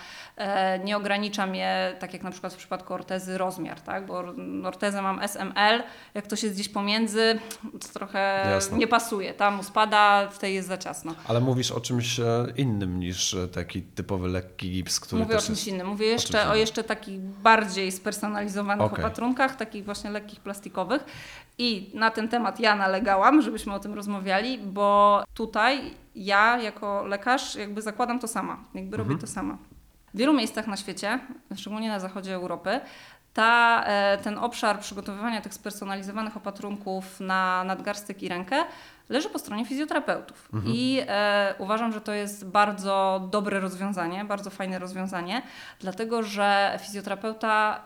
Nie ogranicza mnie, tak jak na przykład w przypadku ortezy, rozmiar, tak? bo or- ortezę mam SML, jak to jest gdzieś pomiędzy, to trochę Jasne. nie pasuje. Tam spada, w tej jest za ciasno. Ale mówisz o czymś e, innym niż e, taki typowy lekki gips, który Mówię o też czymś jest... innym. Mówię jeszcze o, innym. jeszcze takich bardziej spersonalizowanych Okej. opatrunkach, takich właśnie lekkich plastikowych. I na ten temat ja nalegałam, żebyśmy o tym rozmawiali, bo tutaj ja jako lekarz jakby zakładam to sama, jakby robię to sama. W wielu miejscach na świecie, szczególnie na zachodzie Europy, ta, e, ten obszar przygotowywania tych spersonalizowanych opatrunków na nadgarstek i rękę leży po stronie fizjoterapeutów. I e, uważam, że to jest bardzo dobre rozwiązanie, bardzo fajne rozwiązanie, dlatego że fizjoterapeuta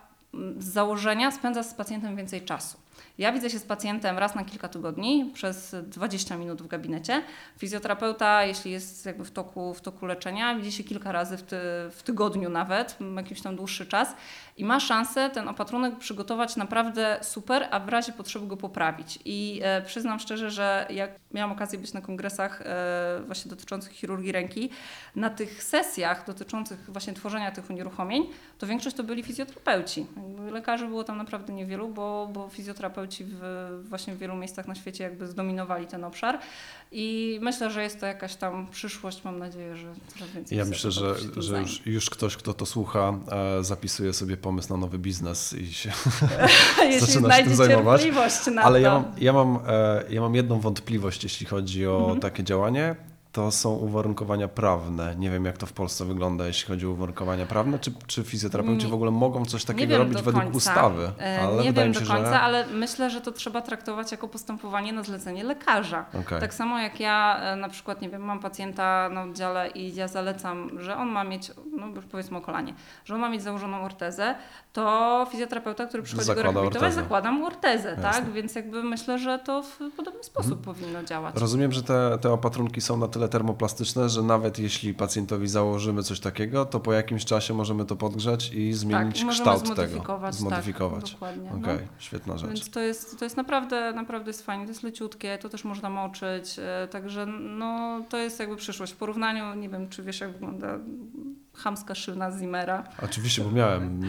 z założenia spędza z pacjentem więcej czasu. Ja widzę się z pacjentem raz na kilka tygodni przez 20 minut w gabinecie. Fizjoterapeuta, jeśli jest jakby w toku, w toku leczenia, widzi się kilka razy w, ty, w tygodniu nawet, jakiś tam dłuższy czas i ma szansę ten opatrunek przygotować naprawdę super, a w razie potrzeby go poprawić. I e, przyznam szczerze, że jak miałam okazję być na kongresach e, właśnie dotyczących chirurgii ręki, na tych sesjach dotyczących właśnie tworzenia tych unieruchomień, to większość to byli fizjoterapeuci. Lekarzy było tam naprawdę niewielu, bo, bo fizjoterapeuci w, właśnie w wielu miejscach na świecie jakby zdominowali ten obszar i myślę, że jest to jakaś tam przyszłość. Mam nadzieję, że coraz więcej Ja myślę, że, że już, już ktoś, kto to słucha, e, zapisuje sobie pomysł na nowy biznes i się Jeśli zaczynasz tym zajmować. Ale ja mam, ja, mam, e, ja mam jedną wątpliwość, jeśli chodzi o Mhm. takie działanie. To są uwarunkowania prawne. Nie wiem, jak to w Polsce wygląda, jeśli chodzi o uwarunkowania prawne. Czy, czy fizjoterapeuci w ogóle mogą coś takiego robić według końca. ustawy? E, Ale nie wiem do się, końca, że... ale myślę, że to trzeba traktować jako postępowanie na zlecenie lekarza. Okej. Tak samo jak ja e, na przykład, nie wiem, mam pacjenta na oddziale i ja zalecam, że on ma mieć, no już powiedzmy o kolanie, że on ma mieć założoną ortezę, to fizjoterapeuta, który przychodzi Zakłada go rehabilitować, ortezę. zakłada mu ortezę, Jasne. tak? Więc jakby myślę, że to w podobny sposób powinno działać. Rozumiem, że te, te opatrunki są na tyle termoplastyczne, że nawet jeśli pacjentowi założymy coś takiego, to po jakimś czasie możemy to podgrzać i zmienić Tak, i kształt tego. zmodyfikować, tak, Zmodyfikować. dokładnie, Okej, no. świetna rzecz. Więc to jest, to jest naprawdę, naprawdę jest fajnie, to jest leciutkie, to też można moczyć, e, także no, to jest jakby przyszłość. W porównaniu, nie wiem, czy wiesz jak wygląda chamska szyna Zimmera. Oczywiście, bo miałem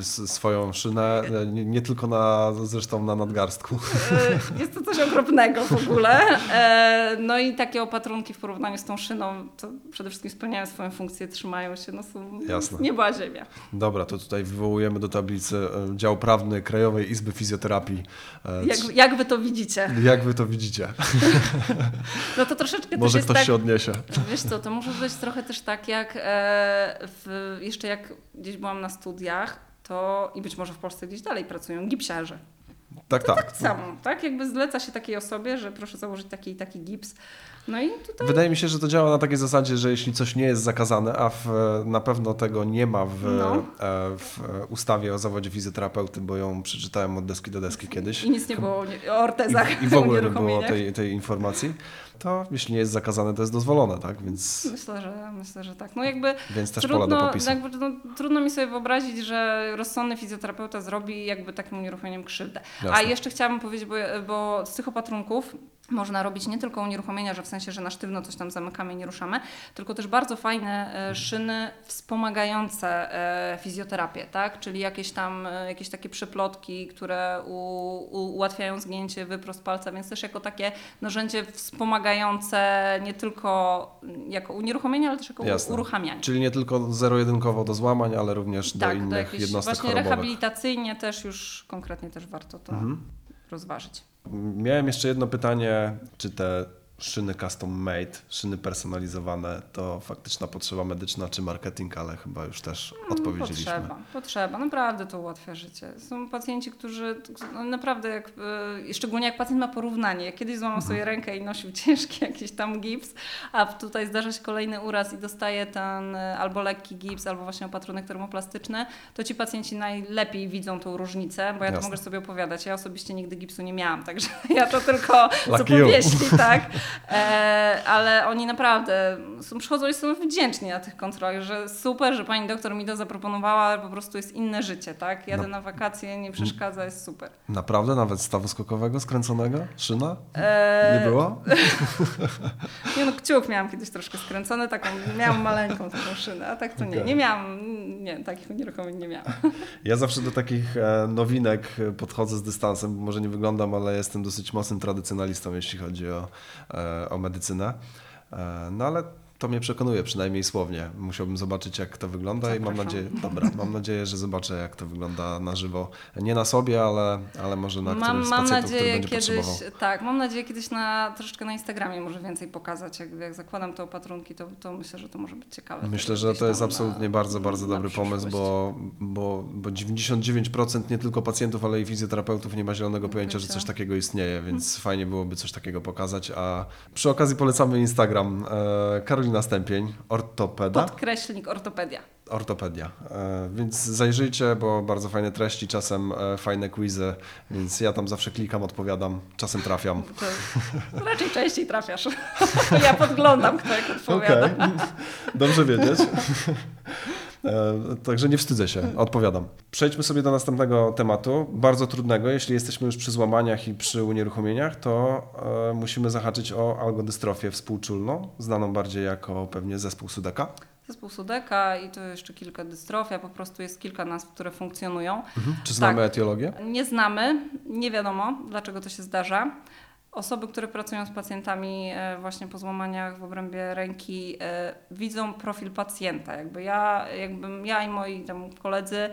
e, swoją szynę, e, nie, nie tylko na, zresztą na nadgarstku. E, Jest to coś okropnego w ogóle. No i takie opatrunki w porównaniu z tą szyną, to przede wszystkim spełniają swoją funkcję, trzymają się, no są Jasne. nie była ziemia. Dobra, to tutaj wywołujemy do tablicy dział prawny Krajowej Izby Fizjoterapii. Jak, jak wy to widzicie? jak wy to widzicie? No to troszeczkę Może ktoś tak, się odniesie. Wiesz co, to może być trochę też tak jak e, w, jeszcze jak gdzieś byłam na studiach, to i być może w Polsce gdzieś dalej pracują gipsiarze. Tak, tak. Tak samo, tak? Jakby zleca się takiej osobie, że proszę założyć taki i taki gips. No i tutaj Wydaje mi się, że to działa na takiej zasadzie, że jeśli coś nie jest zakazane, a w, na pewno tego nie ma w, No. e, w ustawie o zawodzie fizjoterapeuty, bo ją przeczytałem od deski do deski kiedyś. i nic nie było o ortezach, I, I w ogóle nie było tej, tej informacji, to jeśli nie jest zakazane, to jest dozwolone, tak? Więc, Myślę, że myślę, że tak. No jakby więc też pola trudno, do popisu. jakby, no, trudno mi sobie wyobrazić, że rozsądny fizjoterapeuta zrobi jakby takim unieruchomieniem krzywdę. A Jasne. jeszcze chciałabym powiedzieć, bo, bo z tych opatrunków można robić nie tylko unieruchomienia, że w sensie, że na sztywno coś tam zamykamy i nie ruszamy, tylko też bardzo fajne e, szyny wspomagające e, fizjoterapię, tak? Czyli jakieś tam, e, jakieś takie przyplotki, które u, ułatwiają zgięcie, wyprost palca, więc też jako takie narzędzie wspomagające nie tylko jako unieruchomienie, ale też jako Jasne. uruchamianie. Czyli nie tylko zero-jedynkowo do złamań, ale również do Tak, do innych jakiejś jednostek właśnie chorobowych. rehabilitacyjnie też już konkretnie też warto to Mhm. rozważyć. Miałem jeszcze jedno pytanie, czy te szyny custom made, szyny personalizowane, to faktyczna potrzeba medyczna czy marketing, ale chyba już też odpowiedzieliśmy. Potrzeba, potrzeba. Naprawdę to ułatwia życie. Są pacjenci, którzy no naprawdę, jak, y, szczególnie jak pacjent ma porównanie. Jak kiedyś złamał Mhm. sobie rękę i nosił ciężki jakiś tam gips, a tutaj zdarza się kolejny uraz i dostaje ten y, albo lekki gips, albo właśnie opatrunek termoplastyczny, to ci pacjenci najlepiej widzą tą różnicę, bo ja to Jasne. mogę sobie opowiadać. Ja osobiście nigdy gipsu nie miałam, także ja to tylko z opowieści, tak. E, ale oni naprawdę są, przychodzą i są wdzięczni na tych kontrolach, że super, że pani doktor mi to zaproponowała, ale po prostu jest inne życie, tak? Jadę No. na wakacje, nie przeszkadza, jest super. Naprawdę? Nawet stawu skokowego skręconego? Szyna? E, Nie było? Nie no, kciuk miałam kiedyś troszkę skręcony, taką, miałam maleńką taką szynę, a tak to nie. Okej. Nie miałam, nie, takich unieruchomień nie miałam. Ja zawsze do takich e, nowinek e, podchodzę z dystansem. Może nie wyglądam, ale jestem dosyć mocnym tradycjonalistą, jeśli chodzi o, e, o medycynę. E, No ale to mnie przekonuje, przynajmniej słownie. Musiałbym zobaczyć, jak to wygląda i mam Zapraszam. nadzieję, dobra, mam nadzieję, że zobaczę, jak to wygląda na żywo. Nie na sobie, ale, ale może na którymś Mam, z mam pacjentów, który nadzieję będzie kiedyś, tak, mam nadzieję kiedyś na troszeczkę na Instagramie może więcej pokazać. Jak, jak zakładam te opatrunki, to, to myślę, że to może być ciekawe. Myślę, też że to jest absolutnie na- bardzo, bardzo dobry pomysł, bo, bo, bo 99% nie tylko pacjentów, ale i fizjoterapeutów nie ma zielonego pojęcia, że coś takiego istnieje, więc fajnie byłoby coś takiego pokazać. A przy okazji polecamy Instagram e, Karolina Stępień, ortopeda, Podkreślnik ortopedia. ortopedia. E, więc zajrzyjcie, bo bardzo fajne treści, czasem e, fajne quizy, więc ja tam zawsze klikam, odpowiadam, czasem trafiam. To raczej częściej trafiasz. ja podglądam, kto jak odpowiada. Okej, dobrze wiedzieć. E, Także nie wstydzę się, odpowiadam. Przejdźmy sobie do następnego tematu, bardzo trudnego. Jeśli jesteśmy już przy złamaniach i przy unieruchomieniach, to e, musimy zahaczyć o algodystrofię współczulną, znaną bardziej jako pewnie zespół Sudeka. Zespół Sudeka i to jeszcze kilka dystrofia, po prostu jest kilka nazw, które funkcjonują. Czy znamy Tak. etiologię? Nie znamy, nie wiadomo dlaczego to się zdarza. Osoby, które pracują z pacjentami e, właśnie po złamaniach w obrębie ręki, e, widzą profil pacjenta. Jakby ja, jakbym ja i moi tam koledzy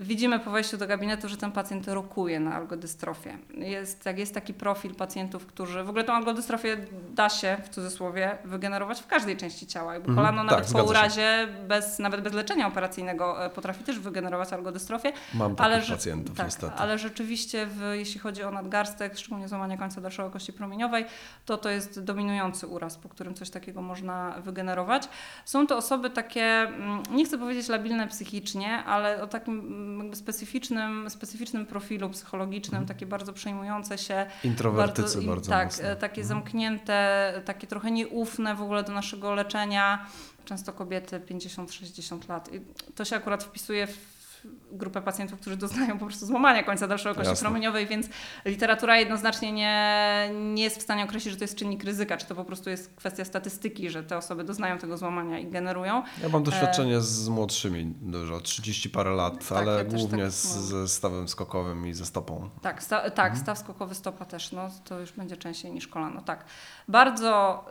widzimy po wejściu do gabinetu, że ten pacjent rokuje na algodystrofię. Jest, jak jest taki profil pacjentów, którzy w ogóle tą algodystrofię da się w cudzysłowie wygenerować w każdej części ciała. Jakby Mhm, kolano tak, nawet po zgadza się. urazie, bez, nawet bez leczenia operacyjnego e, potrafi też wygenerować algodystrofię. Mam takich Ale, pacjentów tak, niestety. ale rzeczywiście, w, jeśli chodzi o nadgarstek, szczególnie złamanie końca dalszego kości promieniowej, to to jest dominujący uraz, po którym coś takiego można wygenerować. Są to osoby takie, mm, nie chcę powiedzieć labilne psychicznie, ale o takim mm, specyficznym, specyficznym profilu psychologicznym, takie bardzo przejmujące się, Introwertycy i- bardzo, tak, mocno. takie zamknięte, takie trochę nieufne w ogóle do naszego leczenia. Często kobiety 50-60 lat. I to się akurat wpisuje w grupę pacjentów, którzy doznają po prostu złamania końca dalszego kości Jasne. promieniowej, więc literatura jednoznacznie nie, nie jest w stanie określić, że to jest czynnik ryzyka, czy to po prostu jest kwestia statystyki, że te osoby doznają tego złamania i generują. Ja mam doświadczenie z młodszymi dużo, 30 parę lat, E. Tak, ale ja też głównie tak z, ze stawem skokowym i ze stopą. Tak, sta, tak staw skokowy stopa też, no to już będzie częściej niż kolano. Tak. Bardzo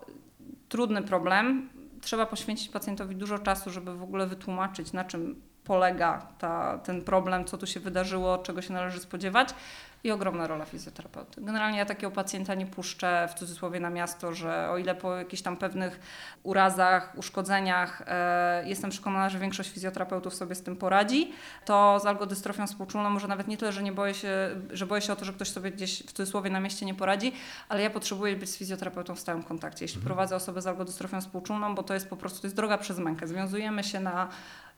trudny problem. Trzeba poświęcić pacjentowi dużo czasu, żeby w ogóle wytłumaczyć, na czym polega ta, ten problem, co tu się wydarzyło, czego się należy spodziewać i ogromna rola fizjoterapeuty. Generalnie ja takiego pacjenta nie puszczę w cudzysłowie na miasto, że o ile po jakichś tam pewnych urazach, uszkodzeniach e, jestem przekonana, że większość fizjoterapeutów sobie z tym poradzi, to z algodystrofią współczulną może nawet nie tyle, że nie boję się, że boję się o to, że ktoś sobie gdzieś w cudzysłowie na mieście nie poradzi, ale ja potrzebuję być z fizjoterapeutą w stałym kontakcie, jeśli prowadzę osobę z algodystrofią współczulną, bo to jest po prostu to jest droga przez mękę. Związujemy się na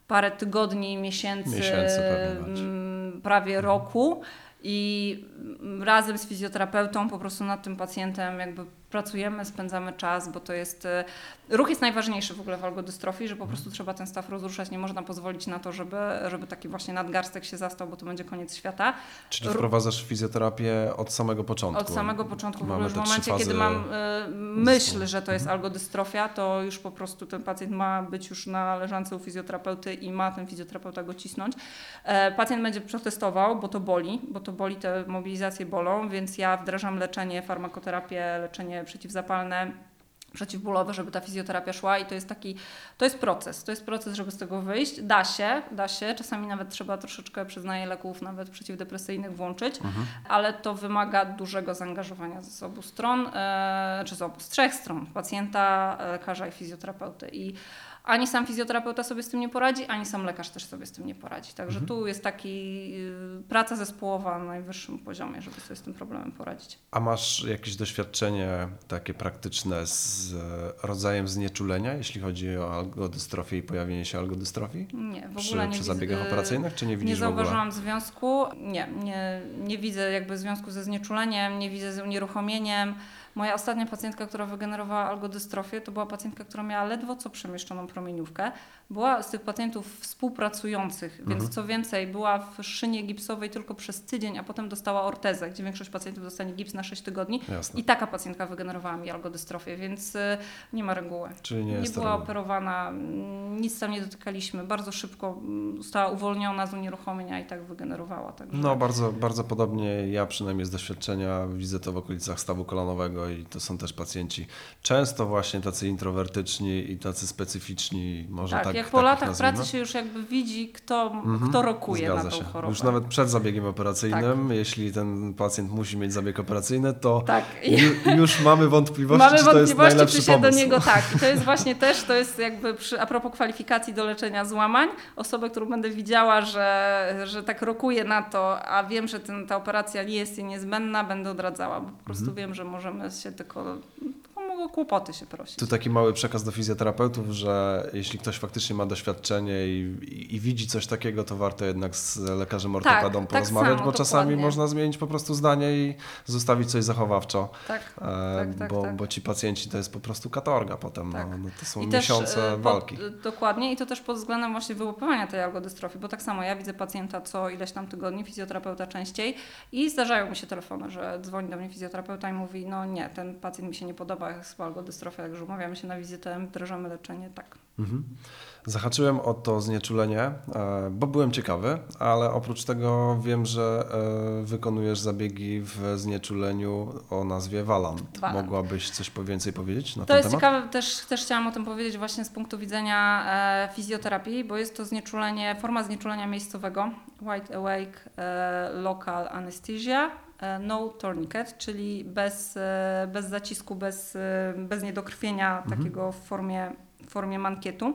parę tygodni, miesięcy, Miesięcy mm, prawie roku i mm, razem z fizjoterapeutą po prostu nad tym pacjentem jakby pracujemy, spędzamy czas, bo to jest e, ruch jest najważniejszy w ogóle w algodystrofii, że po prostu trzeba ten staw rozruszać, nie można pozwolić na to, żeby, żeby taki właśnie nadgarstek się zastał, bo to będzie koniec świata. Czyli wprowadzasz fizjoterapię od samego początku. Od samego początku, w ogóle Mamy już w te trzy momencie, kiedy mam e, myśl, że to jest algodystrofia, to już po prostu ten pacjent ma być już na leżance u fizjoterapeuty i ma ten fizjoterapeuta go cisnąć. E, pacjent będzie protestował, bo to boli, bo to boli, te mobilizacje bolą, więc ja wdrażam leczenie, farmakoterapię, leczenie przeciwzapalne, przeciwbólowe, żeby ta fizjoterapia szła i to jest taki, to jest proces, to jest proces, żeby z tego wyjść. Da się, da się, czasami nawet trzeba troszeczkę, przyznaję, leków nawet przeciwdepresyjnych włączyć, ale to wymaga dużego zaangażowania z obu stron, e, czy z obu, z trzech stron, pacjenta, lekarza i fizjoterapeuty. I ani sam fizjoterapeuta sobie z tym nie poradzi, ani sam lekarz też sobie z tym nie poradzi. Także tu jest taki y, praca zespołowa na najwyższym poziomie, żeby sobie z tym problemem poradzić. A masz jakieś doświadczenie takie praktyczne z e, rodzajem znieczulenia, jeśli chodzi o algodystrofię i pojawienie się algodystrofii? Nie, w ogóle Przy, nie przy widzę- zabiegach y, operacyjnych, czy nie Nie widzisz w ogóle? zauważyłam związku, nie, nie, nie widzę jakby związku ze znieczuleniem, nie widzę z unieruchomieniem. Moja ostatnia pacjentka, która wygenerowała algodystrofię, to była pacjentka, która miała ledwo co przemieszczoną promieniówkę. Była z tych pacjentów współpracujących, Mhm. więc co więcej, była w szynie gipsowej tylko przez tydzień, a potem dostała ortezę, gdzie większość pacjentów dostanie gips na 6 tygodni. Jasne. I taka pacjentka wygenerowała mi algodystrofię, więc y, nie ma reguły. Czyli nie Nie, była operowana, mm, nic tam nie dotykaliśmy. Bardzo szybko mm, została uwolniona z unieruchomienia i tak wygenerowała. Także... No, bardzo, bardzo podobnie ja przynajmniej z doświadczenia widzę to w okolicach stawu kolanowego i to są też pacjenci często właśnie tacy introwertyczni i tacy specyficzni, może tak, tak jak tak po latach nazwijmy. pracy się już jakby widzi, kto, Mhm, kto rokuje Zgadza na tą się. chorobę. Już nawet przed zabiegiem operacyjnym, jeśli ten pacjent musi mieć zabieg operacyjny, to Tak. ju, już mamy wątpliwości, Mamy czy to jest wątpliwości, najlepszy czy się pomysł. do niego tak. I to jest właśnie też, to jest jakby przy, a propos kwalifikacji do leczenia złamań, osobę, którą będę widziała, że, że tak rokuje na to, a wiem, że ten, ta operacja nie jest jej niezbędna, będę odradzała, bo po prostu Mhm. wiem, że możemy się tylko, mogą kłopoty się prosić. Tu taki mały przekaz do fizjoterapeutów, że jeśli ktoś faktycznie ma doświadczenie i, i, i widzi coś takiego, to warto jednak z lekarzem ortopedą tak porozmawiać, samo, bo czasami dokładnie. można zmienić po prostu zdanie i zostawić coś zachowawczo. Tak, E, tak, tak, bo, tak. bo ci pacjenci to jest po prostu katorga potem. Tak. No, no to są I też, miesiące pod- walki. Dokładnie i to też pod względem właśnie wyłapywania tej algodystrofii, bo tak samo ja widzę pacjenta co ileś tam tygodni, fizjoterapeuta częściej i zdarzają mi się telefony, że dzwoni do mnie fizjoterapeuta i mówi, no nie, ten pacjent mi się nie podoba, jest algodystrofia, także umawiamy się na wizytę, wdrażamy leczenie, tak. Mhm. Zahaczyłem o to znieczulenie, e, bo byłem ciekawy, ale oprócz tego wiem, że e, wykonujesz zabiegi w znieczuleniu o nazwie. Valant. Mogłabyś coś po- więcej powiedzieć na To ten jest temat? ciekawe, też, też chciałam o tym powiedzieć właśnie z punktu widzenia e, fizjoterapii, bo jest to znieczulenie, forma znieczulenia miejscowego, White Awake Local Anesthesia, no tourniquet, czyli bez, e, bez zacisku, bez, e, bez niedokrwienia takiego w formie, w formie mankietu.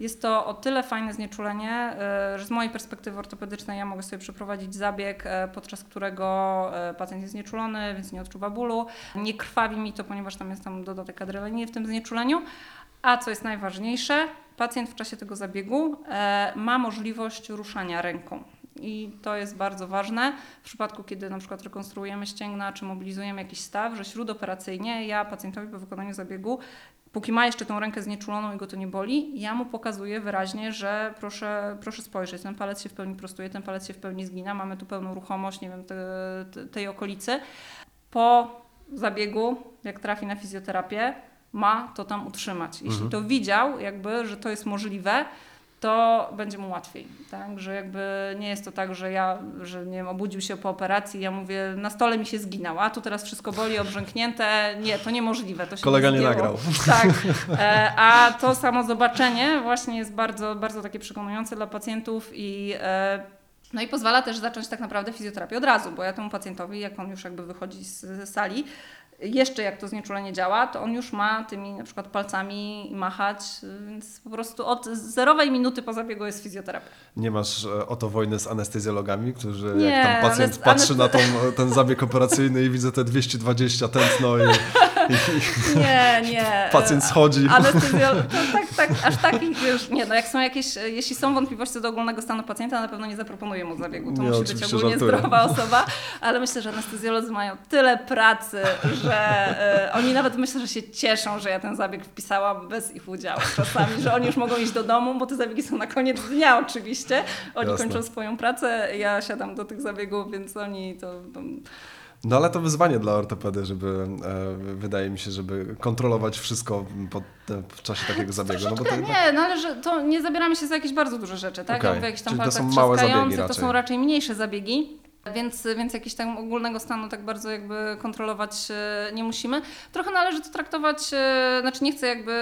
Jest to o tyle fajne znieczulenie, e, że z mojej perspektywy ortopedycznej ja mogę sobie przeprowadzić zabieg, podczas którego pacjent jest znieczulony, więc nie odczuwa bólu. Nie krwawi mi to, ponieważ tam jest tam dodatek adrenaliny w tym znieczuleniu. A co jest najważniejsze, pacjent w czasie tego zabiegu ma możliwość ruszania ręką. I to jest bardzo ważne w przypadku, kiedy na przykład rekonstruujemy ścięgna czy mobilizujemy jakiś staw, że śródoperacyjnie ja pacjentowi po wykonaniu zabiegu póki ma jeszcze tą rękę znieczuloną i go to nie boli, ja mu pokazuję wyraźnie, że proszę, proszę spojrzeć, ten palec się w pełni prostuje, ten palec się w pełni zgina, mamy tu pełną ruchomość, nie wiem, te, te, tej okolicy. Po zabiegu, jak trafi na fizjoterapię, ma to tam utrzymać. Jeśli to widział, jakby, że to jest możliwe, to będzie mu łatwiej. Tak? Że jakby nie jest to tak, że ja, że nie wiem, obudził się po operacji, ja mówię, na stole mi się zginął, a tu teraz wszystko boli, obrzęknięte. Nie, to niemożliwe. To się Kolega nie zdjęło. nagrał. Tak. E, a to samo zobaczenie właśnie jest bardzo, bardzo takie przekonujące dla pacjentów i e, no i pozwala też zacząć tak naprawdę fizjoterapię od razu, bo ja temu pacjentowi, jak on już jakby wychodzi z, sali, jeszcze jak to znieczulenie działa, to on już ma tymi na przykład palcami machać, więc po prostu od zerowej minuty po zabiegu jest fizjoterapia. Nie masz e, o to wojny z anestezjologami, którzy Nie, jak tam pacjent patrzy na tą, ten zabieg operacyjny i widzę te 220 tętno i Nie, nie. pacjent schodzi. Anestezjol... To tak, tak, aż takich już nie. No jak są jakieś, jeśli są wątpliwości co do ogólnego stanu pacjenta, na pewno nie zaproponuję mu zabiegu. To Nie, musi być ogólnie żartuję. zdrowa osoba, ale myślę, że anestezjolodzy mają tyle pracy, że e, oni nawet myślę, że się cieszą, że ja ten zabieg wpisałam bez ich udziału czasami, że oni już mogą iść do domu, bo te zabiegi są na koniec dnia oczywiście. Oni Jasne. kończą swoją pracę, ja siadam do tych zabiegów, więc oni to... to No ale to wyzwanie dla ortopedy, żeby, e, wydaje mi się, żeby kontrolować wszystko e, w czasie takiego zabiegu. No bo to, Troszeczkę nie, no ale że to nie zabieramy się za jakieś bardzo duże rzeczy, tak? Okej. Ja mówię o jakichś tam Czyli to są małe zabiegi trzaskających, to raczej. są raczej mniejsze zabiegi. Więc, więc jakiegoś tam ogólnego stanu tak bardzo jakby kontrolować e, nie musimy. Trochę należy to traktować, e, znaczy nie chcę jakby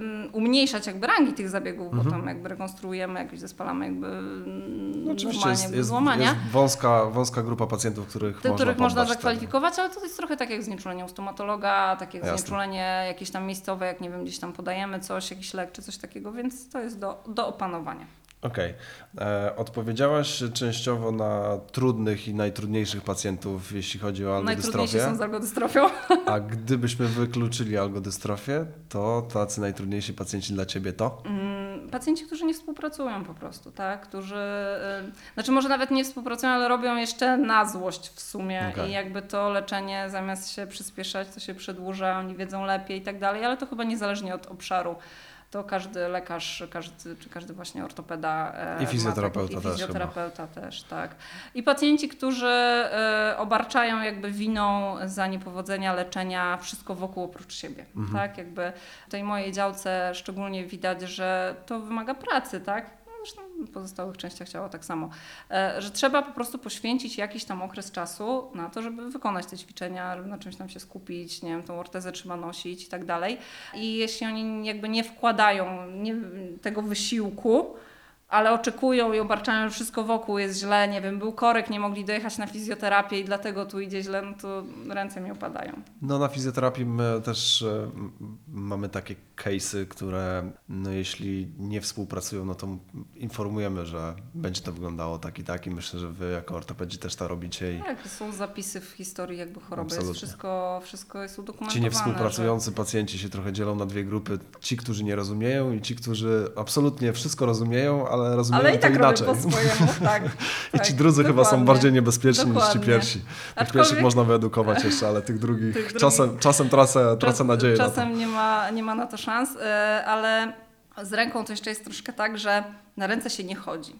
mm, umniejszać jakby rangi tych zabiegów, Mhm. bo tam jakby rekonstruujemy, jakoś zespalamy jakby mm, no, oczywiście normalnie jest, jest, złamania. jest wąska, wąska grupa pacjentów, których Tych, można których można zakwalifikować, ale to jest trochę tak jak znieczulenie u stomatologa, tak jak Jasne. znieczulenie jakieś tam miejscowe, jak nie wiem, gdzieś tam podajemy coś, jakiś lek czy coś takiego, więc to jest do, do opanowania. Okej. E, Odpowiedziałaś częściowo na trudnych i najtrudniejszych pacjentów, jeśli chodzi o Najtrudniejsi algodystrofię. są z algodystrofią. A gdybyśmy wykluczyli algodystrofię, to tacy najtrudniejsi pacjenci dla Ciebie to? Mm, Pacjenci, którzy nie współpracują po prostu, tak? Którzy, y, znaczy może nawet nie współpracują, ale robią jeszcze na złość w sumie Okej. i jakby to leczenie zamiast się przyspieszać, to się przedłuża, oni wiedzą lepiej i tak dalej, ale to chyba niezależnie od obszaru. To każdy lekarz, każdy, czy każdy właśnie ortopeda. e, I fizjoterapeuta taki- też I fizjoterapeuta też, tak. I pacjenci, którzy e, obarczają jakby winą za niepowodzenia leczenia wszystko wokół oprócz siebie, Mhm. tak? Jakby w tej mojej działce szczególnie widać, że to wymaga pracy, tak? Zresztą w pozostałych częściach ciała tak samo, E, że trzeba po prostu poświęcić jakiś tam okres czasu na to, żeby wykonać te ćwiczenia, żeby na czymś tam się skupić, nie wiem, tą ortezę trzeba nosić i tak dalej. I jeśli oni jakby nie wkładają tego wysiłku, ale oczekują i obarczają, że wszystko wokół jest źle, nie wiem, był korek, nie mogli dojechać na fizjoterapię i dlatego tu idzie źle, no to ręce mi opadają. No na fizjoterapii my też e, mamy takie case'y, które no, jeśli nie współpracują, no to informujemy, że będzie to wyglądało tak i tak i myślę, że Wy jako ortopedzi też to robicie i Tak, są zapisy w historii jakby choroby, Absolutnie. jest wszystko, wszystko jest udokumentowane. Ci niewspółpracujący pacjenci się trochę dzielą na dwie grupy. Ci, którzy nie rozumieją i ci, którzy absolutnie wszystko rozumieją, ale że... rozumieją Ale i tak to inaczej. po swojemu, tak. I tak, ci drudzy chyba są dokładnie. bardziej niebezpieczni niż ci Dokładnie. pierwsi. Tych Aczkolwiek- pierwszych można wyedukować jeszcze, ale tych drugich, Tych drugich- czasem, czasem tracę, tracę Czas- nadzieję na to. Czasem nie ma, nie ma na to szans, e, ale z ręką to jeszcze jest troszkę tak, że na ręce się nie chodzi.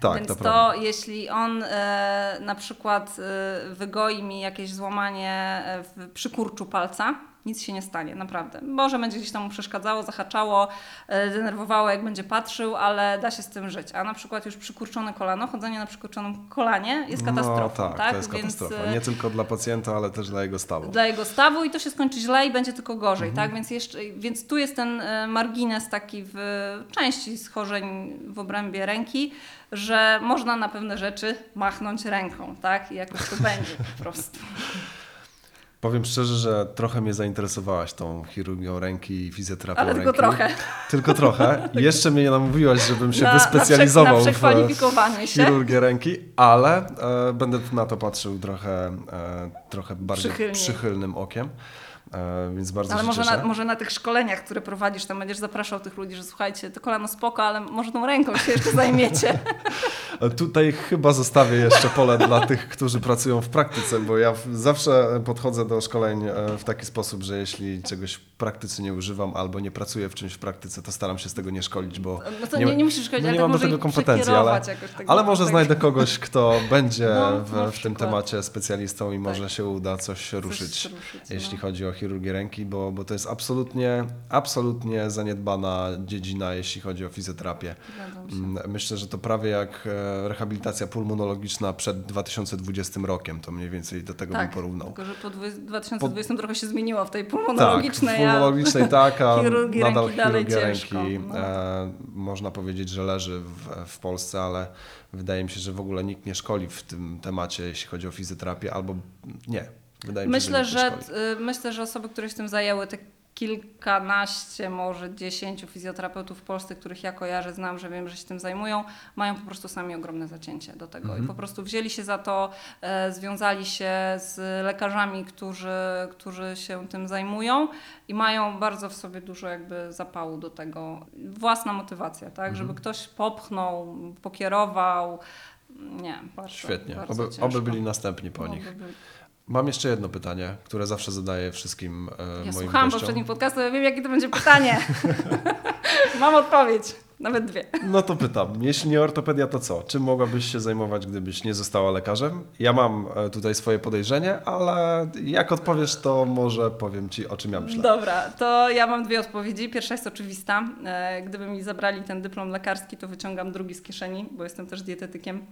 Tak, Więc to to, jeśli on e, na przykład e, wygoi mi jakieś złamanie e, w, przy kurczu palca, nic się nie stanie, naprawdę. Może będzie gdzieś tam mu przeszkadzało, zahaczało, e, denerwowało, jak będzie patrzył, ale da się z tym żyć. A na przykład już przykurczone kolano, chodzenie na przykurczonym kolanie jest katastrofą. No tak, tak? to jest Więc, katastrofa. e, Nie tylko dla pacjenta, ale też dla jego stawu. dla jego stawu i to się skończy źle i będzie tylko gorzej, Mhm. tak? Więc, jeszcze, więc tu jest ten e, margines taki w części schorzeń w obrębie ręki, że można na pewne rzeczy machnąć ręką, tak? I jakoś to będzie po prostu. Powiem szczerze, że trochę mnie zainteresowałaś tą chirurgią ręki i fizjoterapią Ale ręki. tylko trochę. Tylko trochę. I Jeszcze mnie nie namówiłaś, żebym się na, wyspecjalizował na, w chirurgię ręki, ale e, będę na to patrzył trochę, e, trochę bardziej przychylnym okiem. E, więc bardzo Ale może na, może na tych szkoleniach, które prowadzisz, tam będziesz zapraszał tych ludzi, że słuchajcie, to kolano spoko, ale może tą ręką się jeszcze zajmiecie. E, Tutaj chyba zostawię jeszcze pole dla tych, którzy pracują w praktyce, bo ja zawsze podchodzę do szkoleń e, w taki sposób, że jeśli czegoś praktyce nie używam albo nie pracuję w czymś w praktyce, to staram się z tego nie szkolić, bo No to nie, nie musisz szkolić, no nie tak mam do może tego kompetencji, ale, tak ale może tak- znajdę kogoś, kto będzie No, w, w tym temacie specjalistą i może Tak. się uda coś ruszyć, ruszyć, jeśli no. chodzi o chirurgię ręki, bo, bo to jest absolutnie, absolutnie zaniedbana dziedzina, jeśli chodzi o fizjoterapię. Mm, Myślę, że to prawie jak e, rehabilitacja pulmonologiczna przed 2020 rokiem, to mniej więcej do tego Tak, bym porównał. tylko że po dwu- 2020 trochę się zmieniło w tej pulmonologicznej, tak, pulmonologicznej tak, a chirurgii nadal ręki chirurgia ciężko, ręki no. e, można powiedzieć, że leży w, w Polsce, ale wydaje mi się, że w ogóle nikt nie szkoli w tym temacie, jeśli chodzi o fizjoterapię, albo nie. Wydaje Myślę, mi się, że, że, nikt nie szkoli. y, myślę, że osoby, które się tym zajęły, te kilkanaście, może dziesięciu fizjoterapeutów w Polsce, których ja kojarzę, znam, że wiem, że się tym zajmują, mają po prostu sami ogromne zacięcie do tego Mhm. i po prostu wzięli się za to, e, związali się z lekarzami, którzy, którzy się tym zajmują i mają bardzo w sobie dużo jakby zapału do tego. Własna motywacja, tak, Mhm. żeby ktoś popchnął, pokierował. Nie, bardzo, Świetnie, bardzo oby, oby byli następni po Oby nich. byli. Mam jeszcze jedno pytanie, które zawsze zadaję wszystkim e, Ja moim słuchałam gościom. poprzednich podcastów, ja wiem, jakie to będzie pytanie. Mam odpowiedź. Nawet dwie. No to pytam, jeśli nie ortopedia, to co? Czym mogłabyś się zajmować, gdybyś nie została lekarzem? Ja mam e, tutaj swoje podejrzenie, ale jak odpowiesz, to może powiem Ci, o czym ja myślę. Dobra, to ja mam dwie odpowiedzi. Pierwsza jest oczywista. E, Gdyby mi zabrali ten dyplom lekarski, to wyciągam drugi z kieszeni, bo jestem też dietetykiem.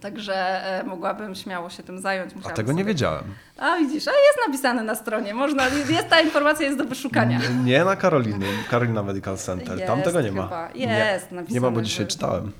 Także e, mogłabym śmiało się tym zająć. Mhm. A tego nie sobie- wiedziałem. A widzisz, a jest napisane na stronie. Można, jest ta informacja jest do wyszukania. Nie na Karoliny, Karolina Medical Center. Tam Jest tego nie ma. chyba. Nie. Jest Nie napisane, ma, bo dzisiaj czytałem.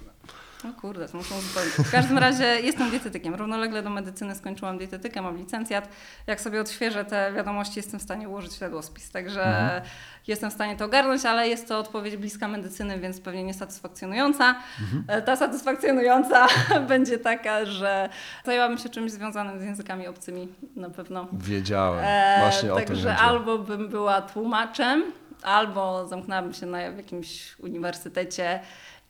O kurde, to muszę uzupełnić. W każdym razie jestem dietetykiem. Równolegle do medycyny skończyłam dietetykę, mam licencjat. Jak sobie odświeżę te wiadomości, jestem w stanie ułożyć jadłospis. Także Mhm. jestem w stanie to ogarnąć, ale jest to odpowiedź bliska medycyny, więc pewnie niesatysfakcjonująca. Mhm. E, Ta satysfakcjonująca będzie taka, że zajęłabym się czymś związanym z językami obcymi na pewno. Wiedziałem. E, Właśnie o to Także albo bym była tłumaczem, albo zamknęłabym się na, w jakimś uniwersytecie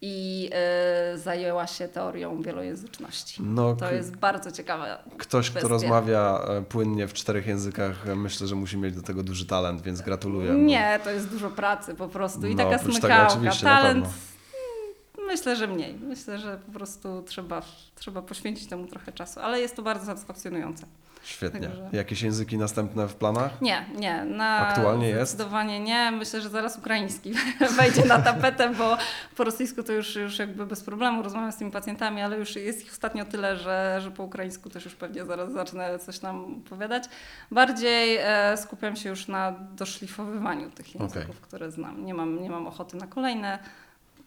i e, zajęła się teorią wielojęzyczności. No, To jest bardzo ciekawe. Ktoś, kto kwestia. rozmawia e, płynnie w czterech językach, e, myślę, że musi mieć do tego duży talent, więc gratuluję. bo- Nie, to jest dużo pracy po prostu i No, taka tego smykałka. Talent mm, myślę, że mniej. Myślę, że po prostu trzeba, trzeba poświęcić temu trochę czasu, ale jest to bardzo satysfakcjonujące. Świetnie. Także- Jakieś języki następne w planach? Nie, nie. Na Aktualnie jest? Zdecydowanie nie. Myślę, że zaraz ukraiński wejdzie na tapetę, bo po rosyjsku to już, już jakby bez problemu rozmawiam z tymi pacjentami, ale już jest ich ostatnio tyle, że, że po ukraińsku też już pewnie zaraz zacznę coś tam opowiadać. Bardziej e, skupiam się już na doszlifowywaniu tych języków, Okej. które znam. Nie mam, nie mam ochoty na kolejne.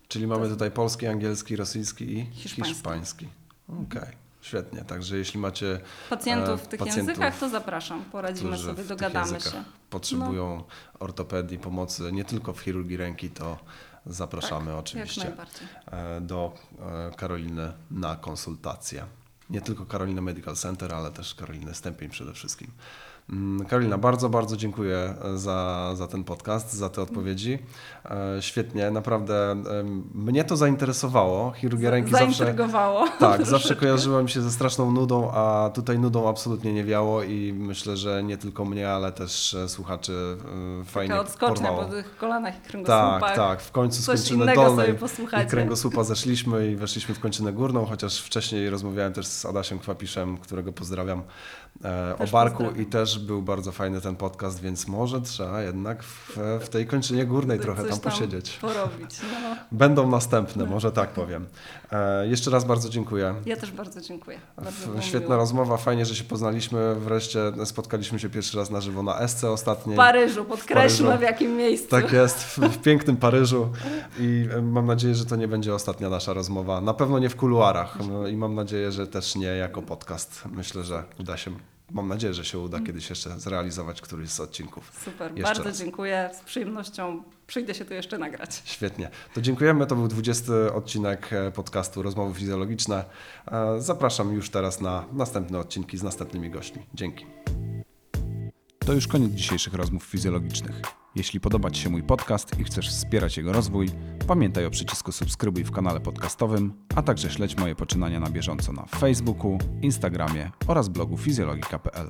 Czyli mamy tutaj polski, angielski, rosyjski i Hiszpański. hiszpański. Okej, świetnie. Także jeśli macie Pacjentów E, w tych pacjentów, językach, to zapraszam. Poradzimy sobie, dogadamy się. potrzebują ortopedii, pomocy nie tylko w chirurgii ręki, to zapraszamy Tak, oczywiście e, do e, Karoliny na konsultację. Nie tylko Karolina Medical Center, ale też Karoliny Stępień przede wszystkim. Mm, Karolina, bardzo, bardzo dziękuję za, za ten podcast, za te odpowiedzi. E, Świetnie, naprawdę mnie to zainteresowało. Chirurgia ręki zawsze... Zaintrygowało. Tak, zawsze troszeczkę. kojarzyłem się ze straszną nudą, a tutaj nudą absolutnie nie wiało i myślę, że nie tylko mnie, ale też e, słuchaczy e, fajnie Taka odskocznia porwało. po tych kolanach i kręgosłupach. Tak, tak, w końcu z kończyny dolnej i kręgosłupa zeszliśmy i weszliśmy w kończynę górną, chociaż wcześniej rozmawiałem też z Adasiem Kwapiszem, którego pozdrawiam e, o Też barku i też był bardzo fajny ten podcast, więc może trzeba jednak w, w tej kończynie górnej trochę tam posiedzieć. Porobić. No. Będą następne, może tak powiem. E, jeszcze raz bardzo dziękuję. Ja też bardzo dziękuję. Bardzo Świetna miło. rozmowa, fajnie, że się poznaliśmy. Wreszcie spotkaliśmy się pierwszy raz na żywo na SC ostatniej. W Paryżu, podkreślmy Paryżu. w jakim miejscu. Tak jest, w, w pięknym Paryżu i e, mam nadzieję, że to nie będzie ostatnia nasza rozmowa. Na pewno nie w kuluarach no, i mam nadzieję, że też nie jako podcast. Myślę, że uda się, mam nadzieję, że się uda kiedyś jeszcze zrealizować któryś z odcinków. Super, Jeszcze bardzo raz. dziękuję. Z przyjemnością przyjdę się tu jeszcze nagrać. Świetnie. To dziękujemy. To był 20 odcinek e, podcastu Rozmowy Fizjologiczne. E, Zapraszam już teraz na następne odcinki z następnymi gośćmi. Dzięki. To już koniec dzisiejszych rozmów fizjologicznych. Jeśli podoba Ci się mój podcast i chcesz wspierać jego rozwój, pamiętaj o przycisku subskrybuj w kanale podcastowym, a także śledź moje poczynania na bieżąco na Facebooku, Instagramie oraz blogu fizjologika.pl.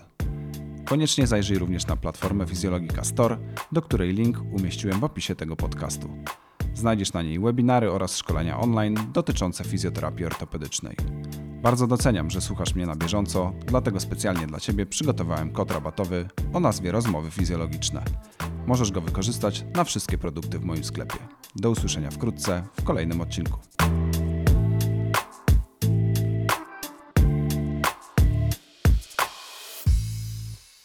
Koniecznie zajrzyj również na platformę Fizjologika Store, do której link umieściłem w opisie tego podcastu. Znajdziesz na niej webinary oraz szkolenia online dotyczące fizjoterapii ortopedycznej. Bardzo doceniam, że słuchasz mnie na bieżąco, dlatego specjalnie dla Ciebie przygotowałem kod rabatowy o nazwie Rozmowy Fizjologiczne. Możesz go wykorzystać na wszystkie produkty w moim sklepie. Do usłyszenia wkrótce w kolejnym odcinku.